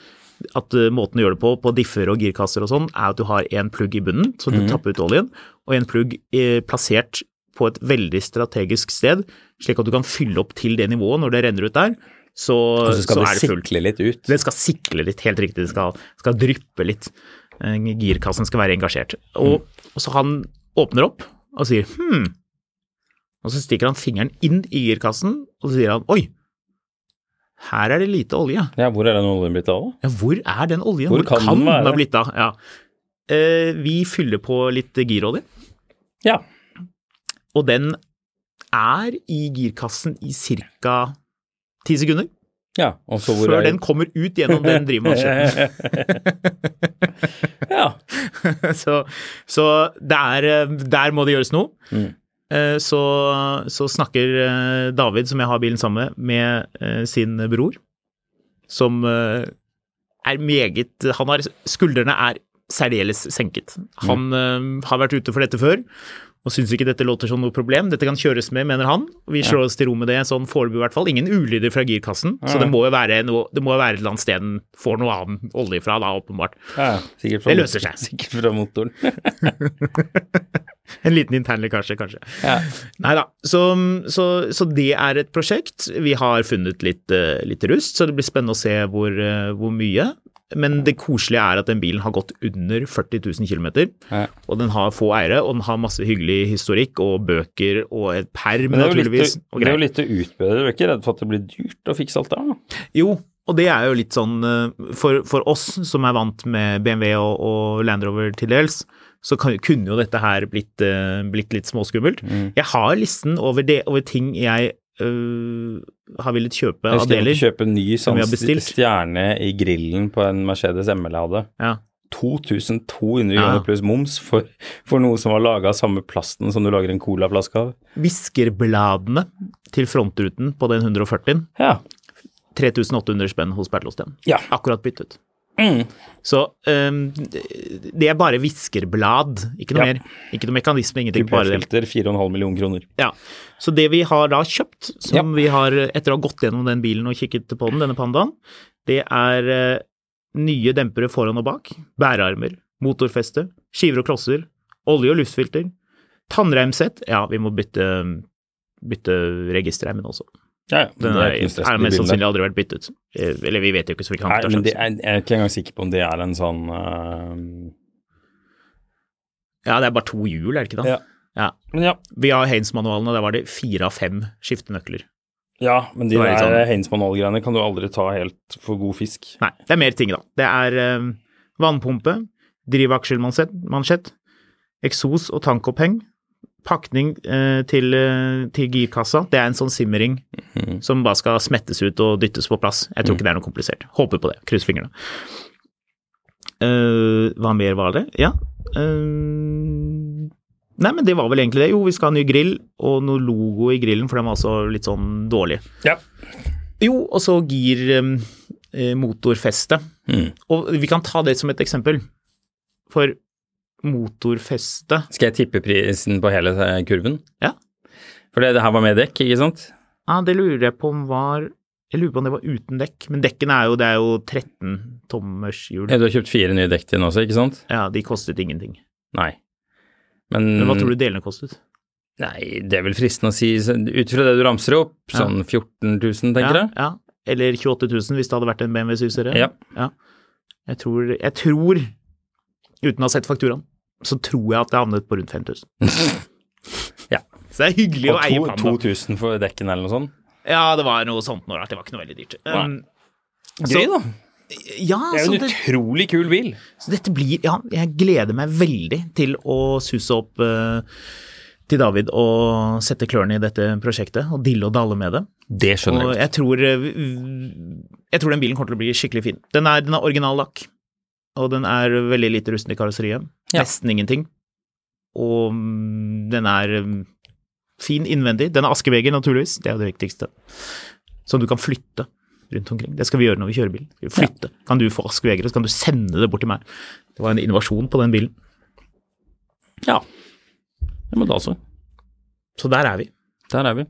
S2: at eh, måten å gjøre det på, på differ og girkasser og sånn, er at du har en plugg i bunnen, så du tapper ut oljen, og en plugg eh, plassert på et veldig strategisk sted, slik at du kan fylle opp til det nivået når det renner ut der. Så,
S1: Og så skal
S2: så
S1: det sikle litt ut.
S2: Det skal sikle litt, helt riktig. Det skal, skal dryppe litt. Eh, Girkassen skal være engasjert. Og, og så han åpner opp og sier hm. Og så stikker han fingeren inn i girkassen, og så sier han oi, her er det lite olje.
S1: Ja, hvor er den oljen blitt av?
S2: Ja, hvor er den oljen?
S1: Hvor kan den være?
S2: ha blitt av? Ja. Eh, vi fyller på litt girolje,
S1: Ja.
S2: og den er i girkassen i ca. ti sekunder.
S1: ja. Og så hvor
S2: Før den kommer ut gjennom den drivmaskinen.
S1: ja.
S2: så, så det er, eh, der må det gjøres noe.
S1: Mm.
S2: Eh, Så, så snakker eh, David, som jeg har bilen sammen med, med eh, sin bror, som er meget Han har Skuldrene er særdeles senket. Han eh, har vært ute for dette før og syns ikke dette låter som noe problem. Dette kan kjøres med, mener han. Vi slår oss til ro med det sånn foreløpig i hvert fall. Ingen ulyder fra girkassen, så det må jo være noe, det må være et eller annet sted den får noe annen olje fra, da, åpenbart.
S1: ja. Sikkert fra
S2: Det løser seg.
S1: Sikkert fra motoren.
S2: En liten internlekkasje, kanskje.
S1: Ja.
S2: Nei da. Så, så, så det er et prosjekt. Vi har funnet litt, eh, litt rust, så det blir spennende å se hvor, eh, hvor mye. Men det koselige er at den bilen har gått under 40 000 km,
S1: Ja.
S2: og den har få eiere, og den har masse hyggelig historikk og bøker og et perm,
S1: det er jo
S2: naturligvis.
S1: det er jo litt å utbedre. Du er ikke redd for at det blir dyrt å fikse alt det? da?
S2: Jo, og det er jo litt sånn eh, for, for oss som er vant med BMW og, og Land Rover til dels, så kan, kunne jo dette her blitt, eh, blitt litt småskummelt.
S1: Mm.
S2: Jeg har listen over, det, over ting jeg øh, har villet kjøpe
S1: Jeg
S2: av deler
S1: jeg kjøpe en ny sånn stjerne i grillen på en Mercedes ML jeg hadde.
S2: Ja.
S1: 2200
S2: Ja.
S1: kroner pluss moms for, for noe som var laga av samme plasten som du lager en colaflaske av.
S2: Viskerbladene til frontruten på den 140-en
S1: Ja.
S2: 3800 spenn hos Bertlåsten.
S1: Ja.
S2: Akkurat byttet.
S1: Mm.
S2: Så um, det er bare viskerblad, ikke noe
S1: Ja.
S2: mer. Ikke noe mekanisme, ingenting.
S1: Kupéfilter, 4,5 millioner kroner.
S2: Ja. Så det vi har da kjøpt, som
S1: Ja.
S2: vi har etter å ha gått gjennom den bilen og kikket på den, denne pandaen, det er uh, nye dempere foran og bak, bærearmer, motorfeste, skiver og klosser, olje- og luftfilter, tannreimsett, ja, vi må bytte, bytte registerreimen også.
S1: Ja, ja.
S2: Den er, er,
S1: er
S2: mest sannsynlig aldri vært byttet. Eh, Eller vi vet jo ikke, så ta
S1: men det er, jeg er ikke engang sikker på om det er en sånn uh...
S2: Ja, det er bare to hjul, er det ikke det?
S1: Ja.
S2: Ja. Vi har Haines-manualen, og der var det fire av fem skiftenøkler.
S1: ja, men de der
S2: sånn...
S1: Haines-manual-greiene kan du aldri ta helt for god fisk.
S2: Nei, det er mer ting, da. Det er uh, vannpumpe, drivaksjelmansett, eksos og tankoppheng, pakning eh, til, eh, til girkassa. Det er en sånn simmering
S1: mm.
S2: som bare skal smettes ut og dyttes på plass. Jeg tror ikke det er noe komplisert. Håper på det. Kryss fingrene. Uh, hva mer var det? Ja. Uh, nei, men det var vel egentlig det. Jo, vi skal ha ny grill og noe logo i grillen, for den var også litt sånn dårlig.
S1: Ja.
S2: Jo, og så gir Um, motorfeste.
S1: Mm.
S2: Og vi kan ta det som et eksempel. For motorfeste
S1: Skal jeg tippe prisen på hele eh, kurven?
S2: Ja.
S1: For det, det her var med dekk, ikke sant?
S2: Ja, det lurer jeg på om var Jeg lurer på om det var uten dekk. Men dekkene er jo Det er jo 13 tommers hjul.
S1: Ja, Du har kjøpt fire nye dekk til den også, ikke sant?
S2: Ja, de kostet ingenting.
S1: Nei. Men,
S2: Men hva tror du delene kostet?
S1: Nei, det er vel fristende å si, ut fra det du ramser opp,
S2: Ja.
S1: sånn 14 000, tenker
S2: ja,
S1: jeg?
S2: ja. Eller 28 000 hvis det hadde vært en BMW 7-serie.
S1: Ja.
S2: Jeg tror, jeg tror, uten å ha sett fakturaen, så tror jeg at det havnet på rundt 5000.
S1: Ja.
S2: Så det er hyggelig å
S1: Og
S2: eie panda.
S1: Og 2000 for dekken eller noe sånt?
S2: Ja, det var noe sånt noe rart. det var ikke noe veldig dyrt. Um,
S1: Gøy, da.
S2: ja,
S1: Det er jo en
S2: det,
S1: utrolig kul bil.
S2: så dette blir Ja, jeg gleder meg veldig til å suse opp uh, til David og sette klørne i dette prosjektet, og dille og dalle med det.
S1: Det skjønner
S2: Og
S1: jeg.
S2: tror, eh, jeg tror den bilen kommer til å bli skikkelig fin. Den er, den er original lakk, og den er veldig lite rusten i karosseriet.
S1: Ja.
S2: Nesten ingenting. Og mm, den er mm, fin innvendig. Den er askebeger, naturligvis. Det er det viktigste. Som du kan flytte rundt omkring. Det skal vi gjøre når vi kjører bil. Vi flytte. Kan du få askebegeret, så kan du sende det bort til meg. Det var en innovasjon på den bilen.
S1: Ja. Ja, men da så.
S2: Så der er vi.
S1: Der er vi.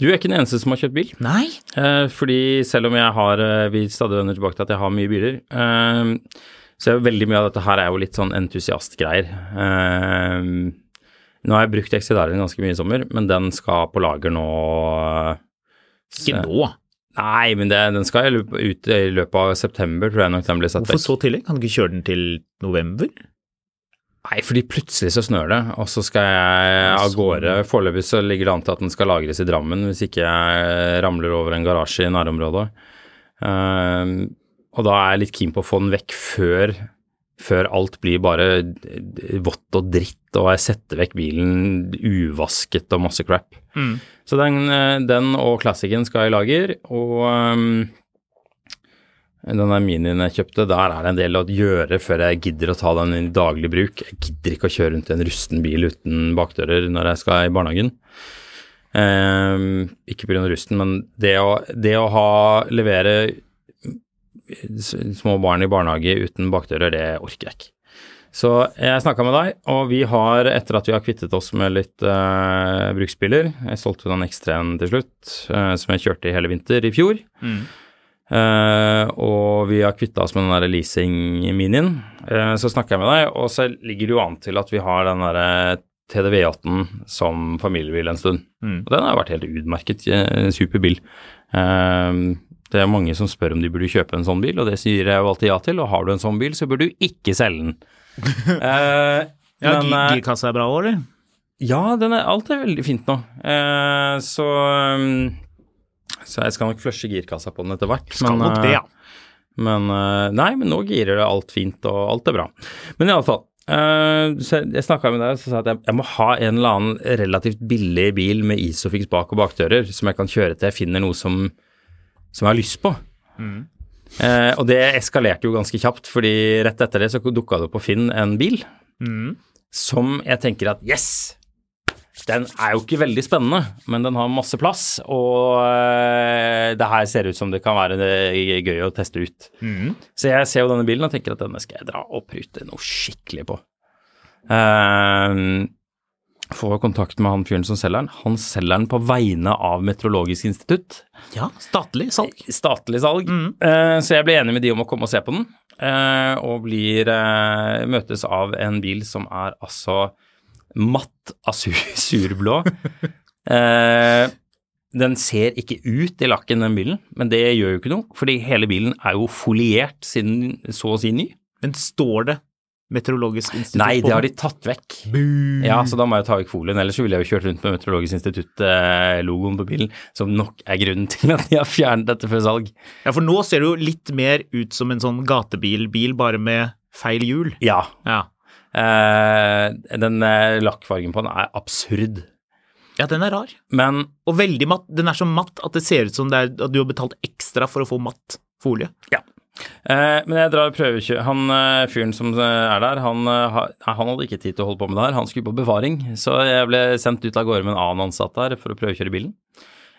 S1: Du er ikke den eneste som har kjøpt bil.
S2: Nei.
S1: Eh, fordi selv om jeg har eh, Vi stadig vender tilbake til at jeg har mye biler, eh, så veldig mye av dette her er jo litt sånn entusiastgreier. Uh, nå har jeg brukt Excedarien ganske mye i sommer, men den skal på lager nå eh,
S2: Ikke nå.
S1: Nei, men det, den skal ut i løpet av september, tror jeg nok den blir satt
S2: Hvorfor
S1: vekk.
S2: så tidlig? Kan du ikke kjøre den til november?
S1: Nei, fordi plutselig så snør det, og så skal jeg av gårde. Foreløpig så ligger det an til at den skal lagres i Drammen hvis ikke jeg ramler over en garasje i nærområdet. Ehm, og da er jeg litt keen på å få den vekk før, før alt blir bare vått og dritt, og jeg setter vekk bilen uvasket og masse crap. Så den, eh, den og Classicen skal i lager, og um, den der minien jeg kjøpte, der er det en del å gjøre før jeg gidder å ta den i daglig bruk. Jeg gidder ikke å kjøre rundt i en rusten bil uten bakdører når jeg skal i barnehagen. Um, ikke pga. rusten, men det å, det å ha levere små barn i barnehage uten bakdører, det orker jeg ikke. Så jeg snakka med deg, og vi har, etter at vi har kvittet oss med litt uh, bruksbiler Jeg solgte den X3-en til slutt, uh, som jeg kjørte i hele vinter i fjor. Eh, og vi har kvitta oss med den der leasing-minien. Uh, så snakka jeg med deg, og så ligger det jo an til at vi har den derre TDV18 som familiebil en stund. Og den har vært helt utmerket, super bil. Eh, det er mange som spør om de burde kjøpe en sånn bil, og det sier jeg jo alltid ja til. Og har du en sånn bil, så bør du ikke selge den. Eh,
S2: Ja,
S1: men, eh,
S2: Girkassa er bra òg, eller?
S1: ja, den er, alt er veldig fint nå. Eh, så um, Så jeg skal nok flushe girkassa på den etter hvert.
S2: Skal
S1: men,
S2: nok det, ja.
S1: eh, Men eh, Nei, men nå girer det alt fint, og alt er bra. Men iallfall. Uh, jeg snakka med deg og sa at jeg, jeg må ha en eller annen relativt billig bil med Isofix bak og bakdører som jeg kan kjøre til jeg finner noe som, som jeg har lyst på. Eh, og det eskalerte jo ganske kjapt, fordi rett etter det så dukka det opp på Finn en bil som jeg tenker at yes, den er jo ikke veldig spennende, men den har masse plass, og eh, det her ser ut som det kan være eh, gøy å teste ut. Så jeg ser jo denne bilen og tenker at denne skal jeg dra og prute noe skikkelig på. Uh, få kontakt med han fyren som selger den. Han selger den på vegne av Meteorologisk institutt.
S2: Ja, statlig salg.
S1: Statlig salg. Eh, så jeg ble enig med de om å komme og se på den, eh, og blir eh, møtes av en bil som er altså matt asurblå. eh, den ser ikke ut i lakken, den bilen, men det gjør jo ikke noe, fordi hele bilen er jo foliert siden så å si ny.
S2: Men står det Meteorologisk institutt
S1: Nei, det har de tatt vekk. Ja, så da må jeg ta vekk folien. Ellers ville jeg jo kjørt rundt med Meteorologisk institutt-logoen på bilen, som nok er grunnen til at de har fjernet dette før salg.
S2: Ja, for nå ser det jo litt mer ut som en sånn gatebilbil, bare med feil hjul.
S1: Ja.
S2: Ja.
S1: Eh, den eh, lakkfargen på den er absurd.
S2: Ja, den er rar.
S1: Men
S2: Og veldig matt. Den er så matt at det ser ut som det er, at du har betalt ekstra for å få matt folie.
S1: ja. Eh, men jeg drar prøvekjø... Han eh, fyren som eh, er der, han, eh, ha- han hadde ikke tid til å holde på med det her. Han skulle på bevaring, så jeg ble sendt ut av gårde med en annen ansatt der for å prøvekjøre bilen.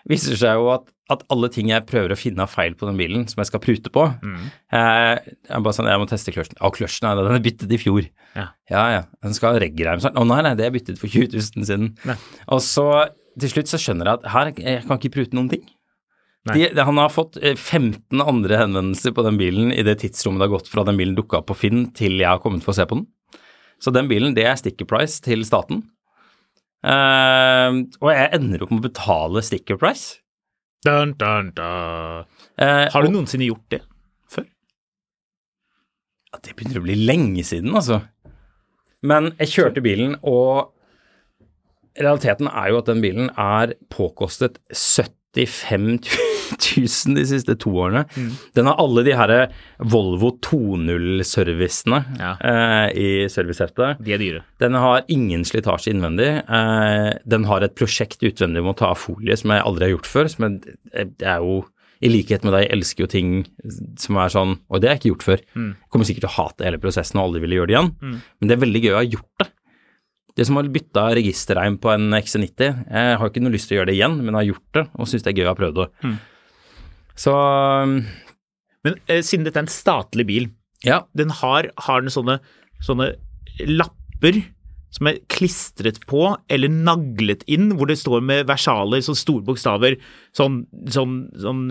S1: Viser seg jo at, at alle ting jeg prøver å finne av feil på den bilen, som jeg skal prute på eh, Jeg er bare sånn, jeg må teste kløtsjen. Å, kløtsjen, nei, den er byttet i fjor.
S2: Ja.
S1: ja, ja. Den skal ha reggreim. Å nei, nei, det er byttet for 20 000 siden.
S2: Nei.
S1: Og så til slutt så skjønner jeg at her, jeg kan ikke prute noen ting. De, han har fått eh, 15 andre henvendelser på den bilen i det tidsrommet det har gått fra den bilen dukka opp på Finn til jeg har kommet for å se på den. Så den bilen, det er sticker price til staten. Uh, og jeg ender opp med å betale sticker price.
S2: Dun, dun, dun.
S1: Uh,
S2: Har du
S1: og-
S2: noensinne gjort det før?
S1: Ja, Det begynner å bli lenge siden, altså. Men jeg kjørte bilen, og realiteten er jo at den bilen er påkostet 75 000 de siste to årene. Den har alle de her Volvo 2.0-servicene
S2: Ja.
S1: eh, i serviceheftet.
S2: De er dyre.
S1: Den har ingen slitasje innvendig. Eh, den har et prosjekt utvendig om å ta av folie som jeg aldri har gjort før. Som jeg, jeg er jo, i likhet med deg, jeg elsker jo ting som er sånn Og det har jeg ikke gjort før. Jeg kommer sikkert til å hate hele prosessen og aldri ville gjøre det igjen. Men det er veldig gøy å ha gjort det. Det som har bytta registerreim på en XC90. Jeg har ikke noe lyst til å gjøre det igjen, men har gjort det og syns det er gøy å ha prøvd det. Så
S2: Men eh, siden dette er en statlig bil,
S1: ja.
S2: den har, har den sånne, sånne lapper som er klistret på eller naglet inn, hvor det står med versaler, sånn store bokstaver, sånn, sånn, sånn,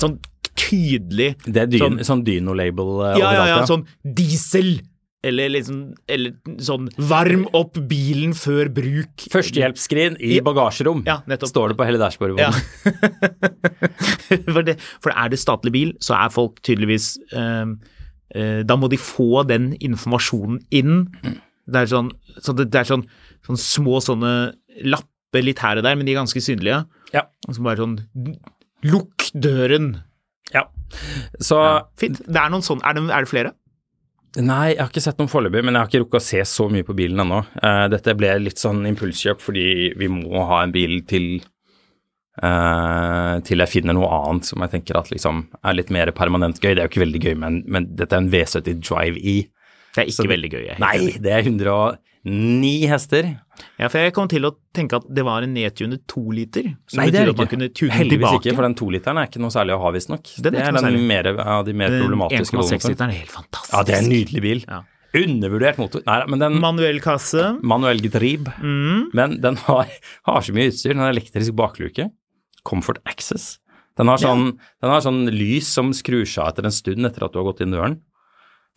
S2: sånn tydelig
S1: Det er dyn,
S2: sånn,
S1: sånn Dyno-label eh,
S2: ja, ja, ja, sånn diesel, eller liksom eller sånn varm opp bilen før bruk.
S1: Førstehjelpsskrin i bagasjerom,
S2: Ja,
S1: står det på hele dashbordet.
S2: Ja. for, det, for er det statlig bil, så er folk tydeligvis eh, eh, Da må de få den informasjonen inn. Det er sånn, så det, det er sånn, sånn små sånne lapper litt her og der, men de er ganske synlige.
S1: Ja.
S2: Som bare sånn Lukk døren!
S1: Ja. Så
S2: Fint. Det er noen sånne, er det, er det flere?
S1: Nei, jeg har ikke sett noen foreløpig, men jeg har ikke rukket å se så mye på bilen ennå. Uh, dette ble litt sånn impulskjøp fordi vi må ha en bil til uh, til jeg finner noe annet som jeg tenker at liksom er litt mer permanent gøy. Det er jo ikke veldig gøy, men, men dette er en V70 Drive E.
S2: Det er ikke
S1: Så-
S2: veldig gøy. Jeg
S1: Nei, det er 109 hester.
S2: Ja, for jeg kom til å tenke at det var en nedtunet toliter. Som
S1: Nei, det er
S2: man
S1: ikke. Heldigvis
S2: tilbake.
S1: ikke, for den toliteren er ikke noe særlig å ha, visstnok.
S2: Er
S1: Det er den mer, ja, de mer
S2: Den
S1: problematiske
S2: 1,6-literen er helt fantastisk.
S1: Ja, det er en nydelig bil.
S2: Ja.
S1: Undervurdert motor. Nei, men den
S2: Manuell kasse.
S1: manuell gedrib.
S2: Mm.
S1: Men den har, har så mye utstyr. Den har elektrisk bakluke. Comfort Access. Den har, sånn, den har sånn lys som skrur seg etter en stund etter at du har gått inn døren.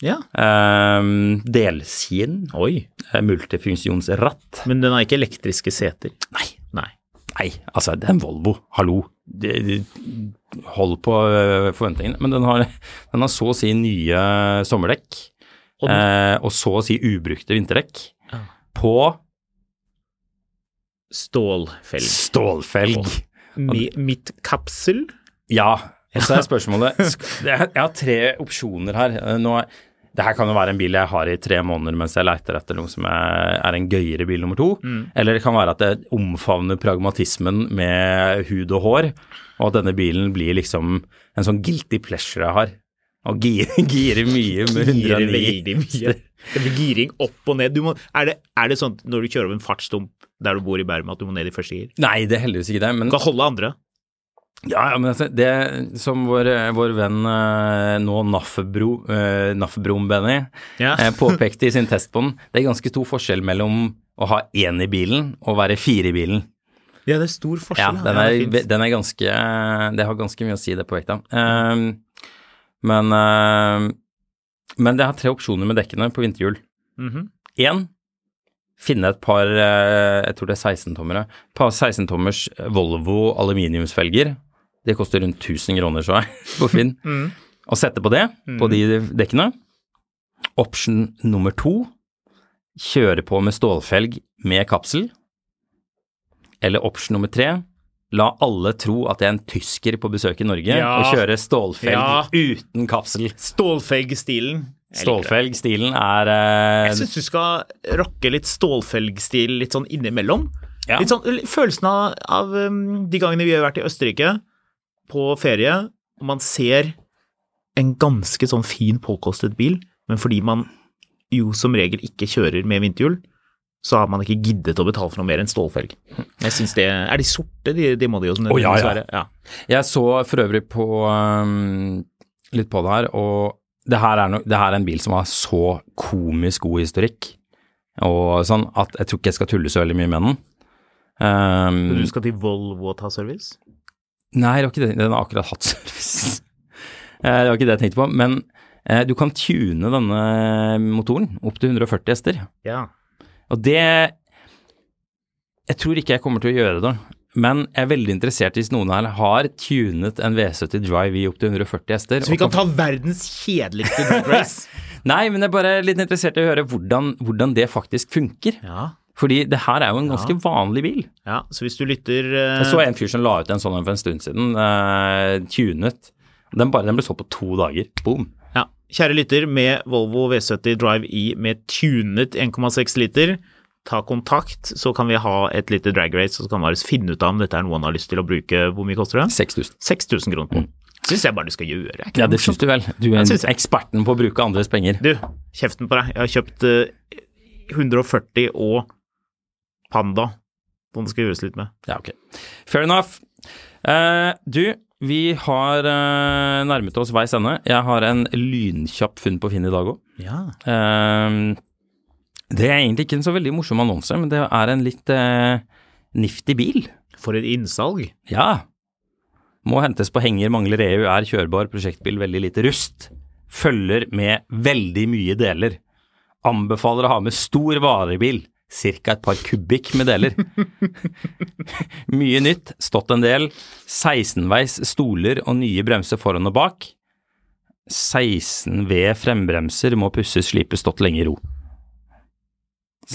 S2: Ja.
S1: Um, delskinn.
S2: Oi.
S1: eh, Multifunksjonsratt.
S2: Men den har ikke elektriske seter.
S1: Nei.
S2: Nei.
S1: Nei, altså, det er en Volvo. Hallo. Det, det, hold på øh, forventningene. Men den har, den har så å si nye sommerdekk.
S2: Og
S1: eh, og så å si ubrukte vinterdekk.
S2: Ja.
S1: På
S2: Stålfelg.
S1: stålfelg.
S2: Mi, Midtkapsel.
S1: Ja, så er spørsmålet Jeg har tre opsjoner her. Eh, Nå, er- det her kan jo være en bil jeg har i tre måneder mens jeg leiter etter noe som er, en gøyere bil nummer to. Eller det kan være at det omfavner pragmatismen med hud og hår, og at denne bilen blir liksom en sånn guilty pleasure jeg har. Og girer, girer mye med
S2: Girer
S1: 109.
S2: veldig mye. Det blir giring opp og ned. Du må, er, det, er det sånn når du kjører over en fartsdump der du bor i Bærum, at du må ned i første gir?
S1: Nei, det er heldigvis ikke det. Men,
S2: Du kan holde andre.
S1: Ja, ja, men altså, det som vår, vår venn eh, nå Naffebro, eh, Naffebrom-Benny
S2: Ja.
S1: eh, påpekte i sin test på den, det er ganske stor forskjell mellom å ha én i bilen og være fire i bilen.
S2: Ja, det er stor
S1: Ja,
S2: forskjell.
S1: den
S2: det
S1: er,
S2: fint.
S1: den er ganske Det har ganske mye å si, det på vekta. Ehm, men ehm, Men det har tre opsjoner med dekkene på vinterhjul. Én finne et par jeg tror det er 16-tommere, par 16-tommers Volvo aluminiumsfelger. Det koster rundt 1000 kroner, så jeg, på Finn. Og sette på det, på de dekkene. Option nummer to, kjøre på med stålfelg med kapsel. Eller option nummer tre, la alle tro at jeg er en tysker på besøk i Norge
S2: Ja.
S1: og kjøre stålfelg
S2: Ja.
S1: uten kapsel.
S2: Stålfelg-stilen. Stålfelg-stilen
S1: Stålfelgstilen er eh,
S2: Jeg syns du skal rocke litt stålfelgstil litt sånn innimellom.
S1: Ja.
S2: Litt sånn følelsen av, av um, de gangene vi har vært i Østerrike på ferie, og man ser en ganske sånn fin påkostet bil, men fordi man jo som regel ikke kjører med vinterhjul, så har man ikke giddet å betale for noe mer enn stålfelg. Jeg synes det Er de sorte? De, de må de jo
S1: Å, ja, ja.
S2: dessverre. ja.
S1: Jeg så for øvrig på um, litt på det her, og det her, er no, det her er en bil som har så komisk god historikk, og sånn at jeg tror ikke jeg skal tulle så veldig mye med den. Um,
S2: du skal til Volvo og ta service?
S1: Nei, det var ikke det. Den har akkurat hatt service. Eh, det var ikke det jeg tenkte på. Men eh, du kan tune denne motoren opp til 140 hester.
S2: Ja.
S1: Og det Jeg tror ikke jeg kommer til å gjøre det, men jeg er veldig interessert hvis noen her har tunet en V70 Drive E opp til 140 hester.
S2: Så vi kan ta verdens kjedeligste drag race?
S1: Nei, men jeg er bare litt interessert i å høre hvordan, hvordan det faktisk funker.
S2: Ja.
S1: Fordi det her er jo en ganske vanlig bil.
S2: ja. Så hvis du lytter uh...
S1: Jeg så en fyr som la ut en sånn for en stund siden, Uh, tunet. Den, bare, den ble solgt på to dager. Boom.
S2: Ja, kjære lytter, med Volvo V70 Drive E med tunet 1,6 liter, ta kontakt, så kan vi ha et lite drag race, og så kan vi finne ut av om dette er noe han har lyst til å bruke. Hvor mye koster det?
S1: 6000.
S2: 6000 kroner på. Syns jeg bare du skal gjøre. ikke
S1: Ja, det syns du vel. Du er
S2: Ja,
S1: en eksperten på å bruke andres penger.
S2: Du, kjeften på deg. Jeg har kjøpt eh, 140 og Panda. Den skal gjøres litt med.
S1: Ja, ok. Fair enough. Eh, du, vi har eh, nærmet oss veis ende. Jeg har en lynkjapp funn på Finn i dag òg.
S2: Ja.
S1: det er egentlig ikke en så veldig morsom annonse, men det er en litt nifty bil.
S2: For et innsalg.
S1: Ja. Må hentes på henger, mangler EU, er kjørbar, prosjektbil, veldig lite rust. Følger med veldig mye deler. Anbefaler å ha med stor varebil, ca. et par kubikk med deler. mye nytt, stått en del. 16-veis stoler og nye bremser foran og bak. 16 ved frembremser må pusses, slipes, stått lenge i ro.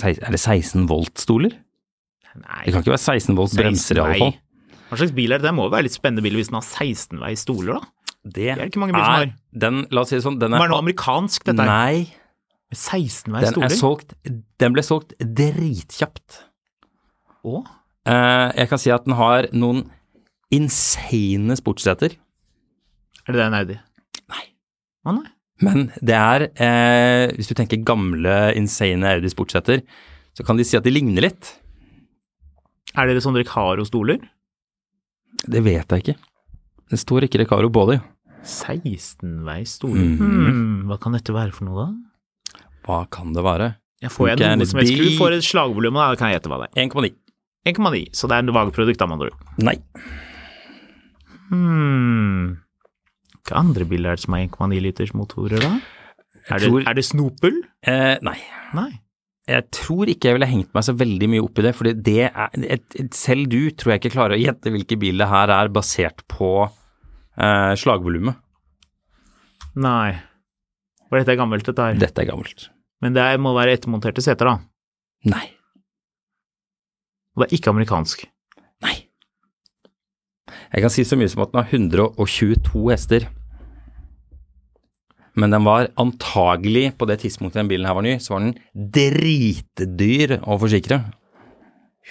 S1: Er det 16 volt-stoler?
S2: Nei.
S1: Det kan ikke være 16 volt bremser i alle fall.
S2: Hva slags bil er det? Det må jo være litt spennende bil hvis den har 16-veis stoler, da.
S1: Det
S2: er ikke mange biler som har.
S1: Den, la oss si det sånn, den
S2: Var
S1: er
S2: det noe amerikansk, dette her?
S1: Nei,
S2: 16-veis
S1: den er
S2: stoler?
S1: solgt Den ble solgt dritkjapt.
S2: Og?
S1: Eh, jeg kan si at den har noen insane sportsseter,
S2: Er det en Audi?
S1: Nei.
S2: Å nei.
S1: men det er eh, Hvis du tenker gamle insane Audi sportsseter, så kan de si at de ligner litt.
S2: Er det sånn Recaro-stoler?
S1: Det vet jeg ikke. Det står ikke Recaro på dem.
S2: 16-veis stoler?
S1: Mhm.
S2: Hmm, hva kan dette være for noe, da?
S1: Hva kan det være?
S2: Ja, får jeg noe som helst? Du får et slagvolum, da kan jeg gjette hva det er.
S1: 1,9.
S2: 1,9, så det er en vagprodukt, da, med andre ord.
S1: Nei.
S2: Hmm. Hvilke andre biler er det som har 1,9 liters motorer, da? Er det,
S1: tror-
S2: er det Snopel?
S1: Eh, nei.
S2: Nei.
S1: Jeg tror ikke jeg ville hengt meg så veldig mye opp i det, for det er et, Selv du tror jeg ikke klarer å gjette hvilken bil det her er, basert på eh, slagvolumet.
S2: Nei. For dette er gammelt, dette her.
S1: Dette er gammelt.
S2: Men det må være ettermonterte seter, da.
S1: Nei.
S2: Og det er ikke amerikansk.
S1: Nei. Jeg kan si så mye som at den har 122 hester. Men den var antagelig, på det tidspunktet den bilen her var ny, så var den dritdyr å forsikre.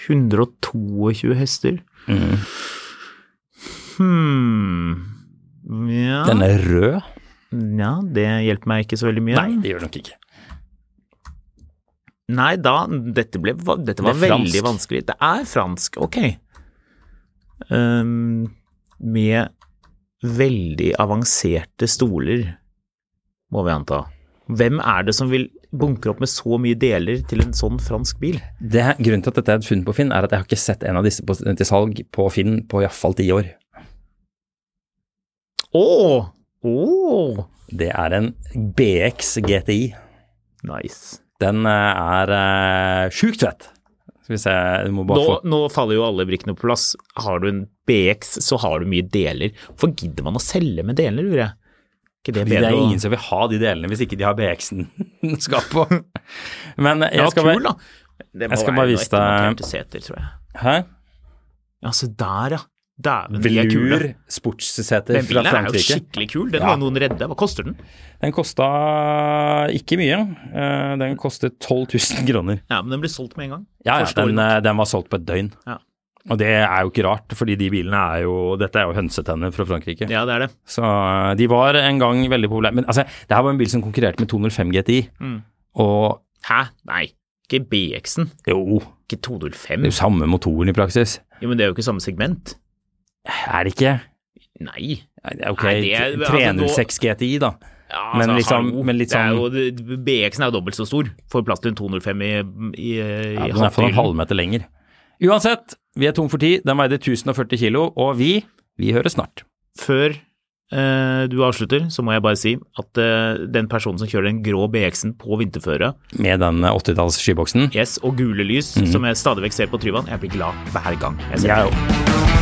S2: 122 hester. Hmm. Ja.
S1: Den er rød.
S2: Ja, det hjelper meg ikke så veldig mye.
S1: Nei, det gjør det nok ikke.
S2: Nei, da Dette, ble, dette var
S1: Det
S2: veldig vanskelig. Det er fransk, ok. Um, med veldig avanserte stoler, må vi anta. Hvem er det som vil bunkre opp med så mye deler til en sånn fransk bil?
S1: Det, grunnen til at dette er et funn på Finn, er at jeg har ikke sett en av disse på, til salg på Finn på iallfall ti år.
S2: Å! oh.
S1: Det er en BX GTI.
S2: Nice.
S1: Den eh, er uh, sjukt fett. Skal vi se,
S2: Nå,
S1: få
S2: nå faller jo alle brikkene på plass. Har du en BX, så har du mye deler. Hvorfor gidder man å selge med deler, lurer jeg? Ikke det
S1: Fordi det er ingen som vil ha de delene hvis ikke de har BX-en skal på. Men jeg
S2: Ja,
S1: skal
S2: kul,
S1: bare jeg skal bare vise deg-
S2: jeg.
S1: Hæ?
S2: Ja, se der, ja. Dæven, de fra Frankrike.
S1: Velur
S2: Den bilen er jo skikkelig kul. Den
S1: Ja.
S2: må noen redde. Hva koster den?
S1: Den kosta ikke mye. Eh, Den kostet 12 000 kroner.
S2: Ja, men den ble solgt med en gang.
S1: Ja, ja den, eh, den var solgt på et døgn.
S2: Ja.
S1: Og det er jo ikke rart, fordi de bilene er jo Dette er jo hønsetenner fra Frankrike.
S2: Ja, det er det.
S1: Så eh, de var en gang veldig populære. Men altså, det her var en bil som konkurrerte med 205 GTI.
S2: Mm.
S1: Og
S2: Hæ? Nei, ikke BX-en.
S1: jo,
S2: Ikke 205?
S1: det er jo samme motoren i praksis.
S2: Jo, men det er jo ikke samme segment.
S1: Er det ikke?
S2: Nei.
S1: Ok,
S2: Nei, det er- altså,
S1: 306 GTI, da.
S2: Ja,
S1: Men
S2: altså,
S1: liksom-
S2: hallo.
S1: men litt
S2: Det er
S1: sånn-
S2: jo, BX-en er jo dobbelt så stor. Får plass til en 205 i, i, i
S1: Ja, den er for en
S2: halvdelen.
S1: halvmeter lenger. Uansett, vi er tom for tid. Den veide 1040 kilo, og vi, vi høres snart.
S2: Før eh, du avslutter, så må jeg bare si at eh, den personen som kjører den grå BX-en på vinterføre,
S1: Med den 80-talls skyboksen.
S2: yes, og gule lys,
S1: Mhm.
S2: som jeg stadig vekk ser på Tryvann, jeg blir glad hver gang jeg ser det.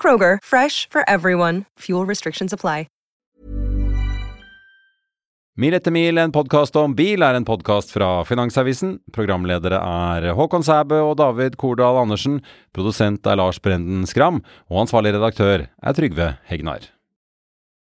S5: Kroger, fresh for everyone. Fuel restrictions apply.
S6: Mil etter mil, en podkast om bil, er en podkast fra Finansavisen. Programledere er Håkon Sæbø og David Kordal Andersen. Produsent er Lars Brenden Skram. Og ansvarlig redaktør er Trygve Hegnar.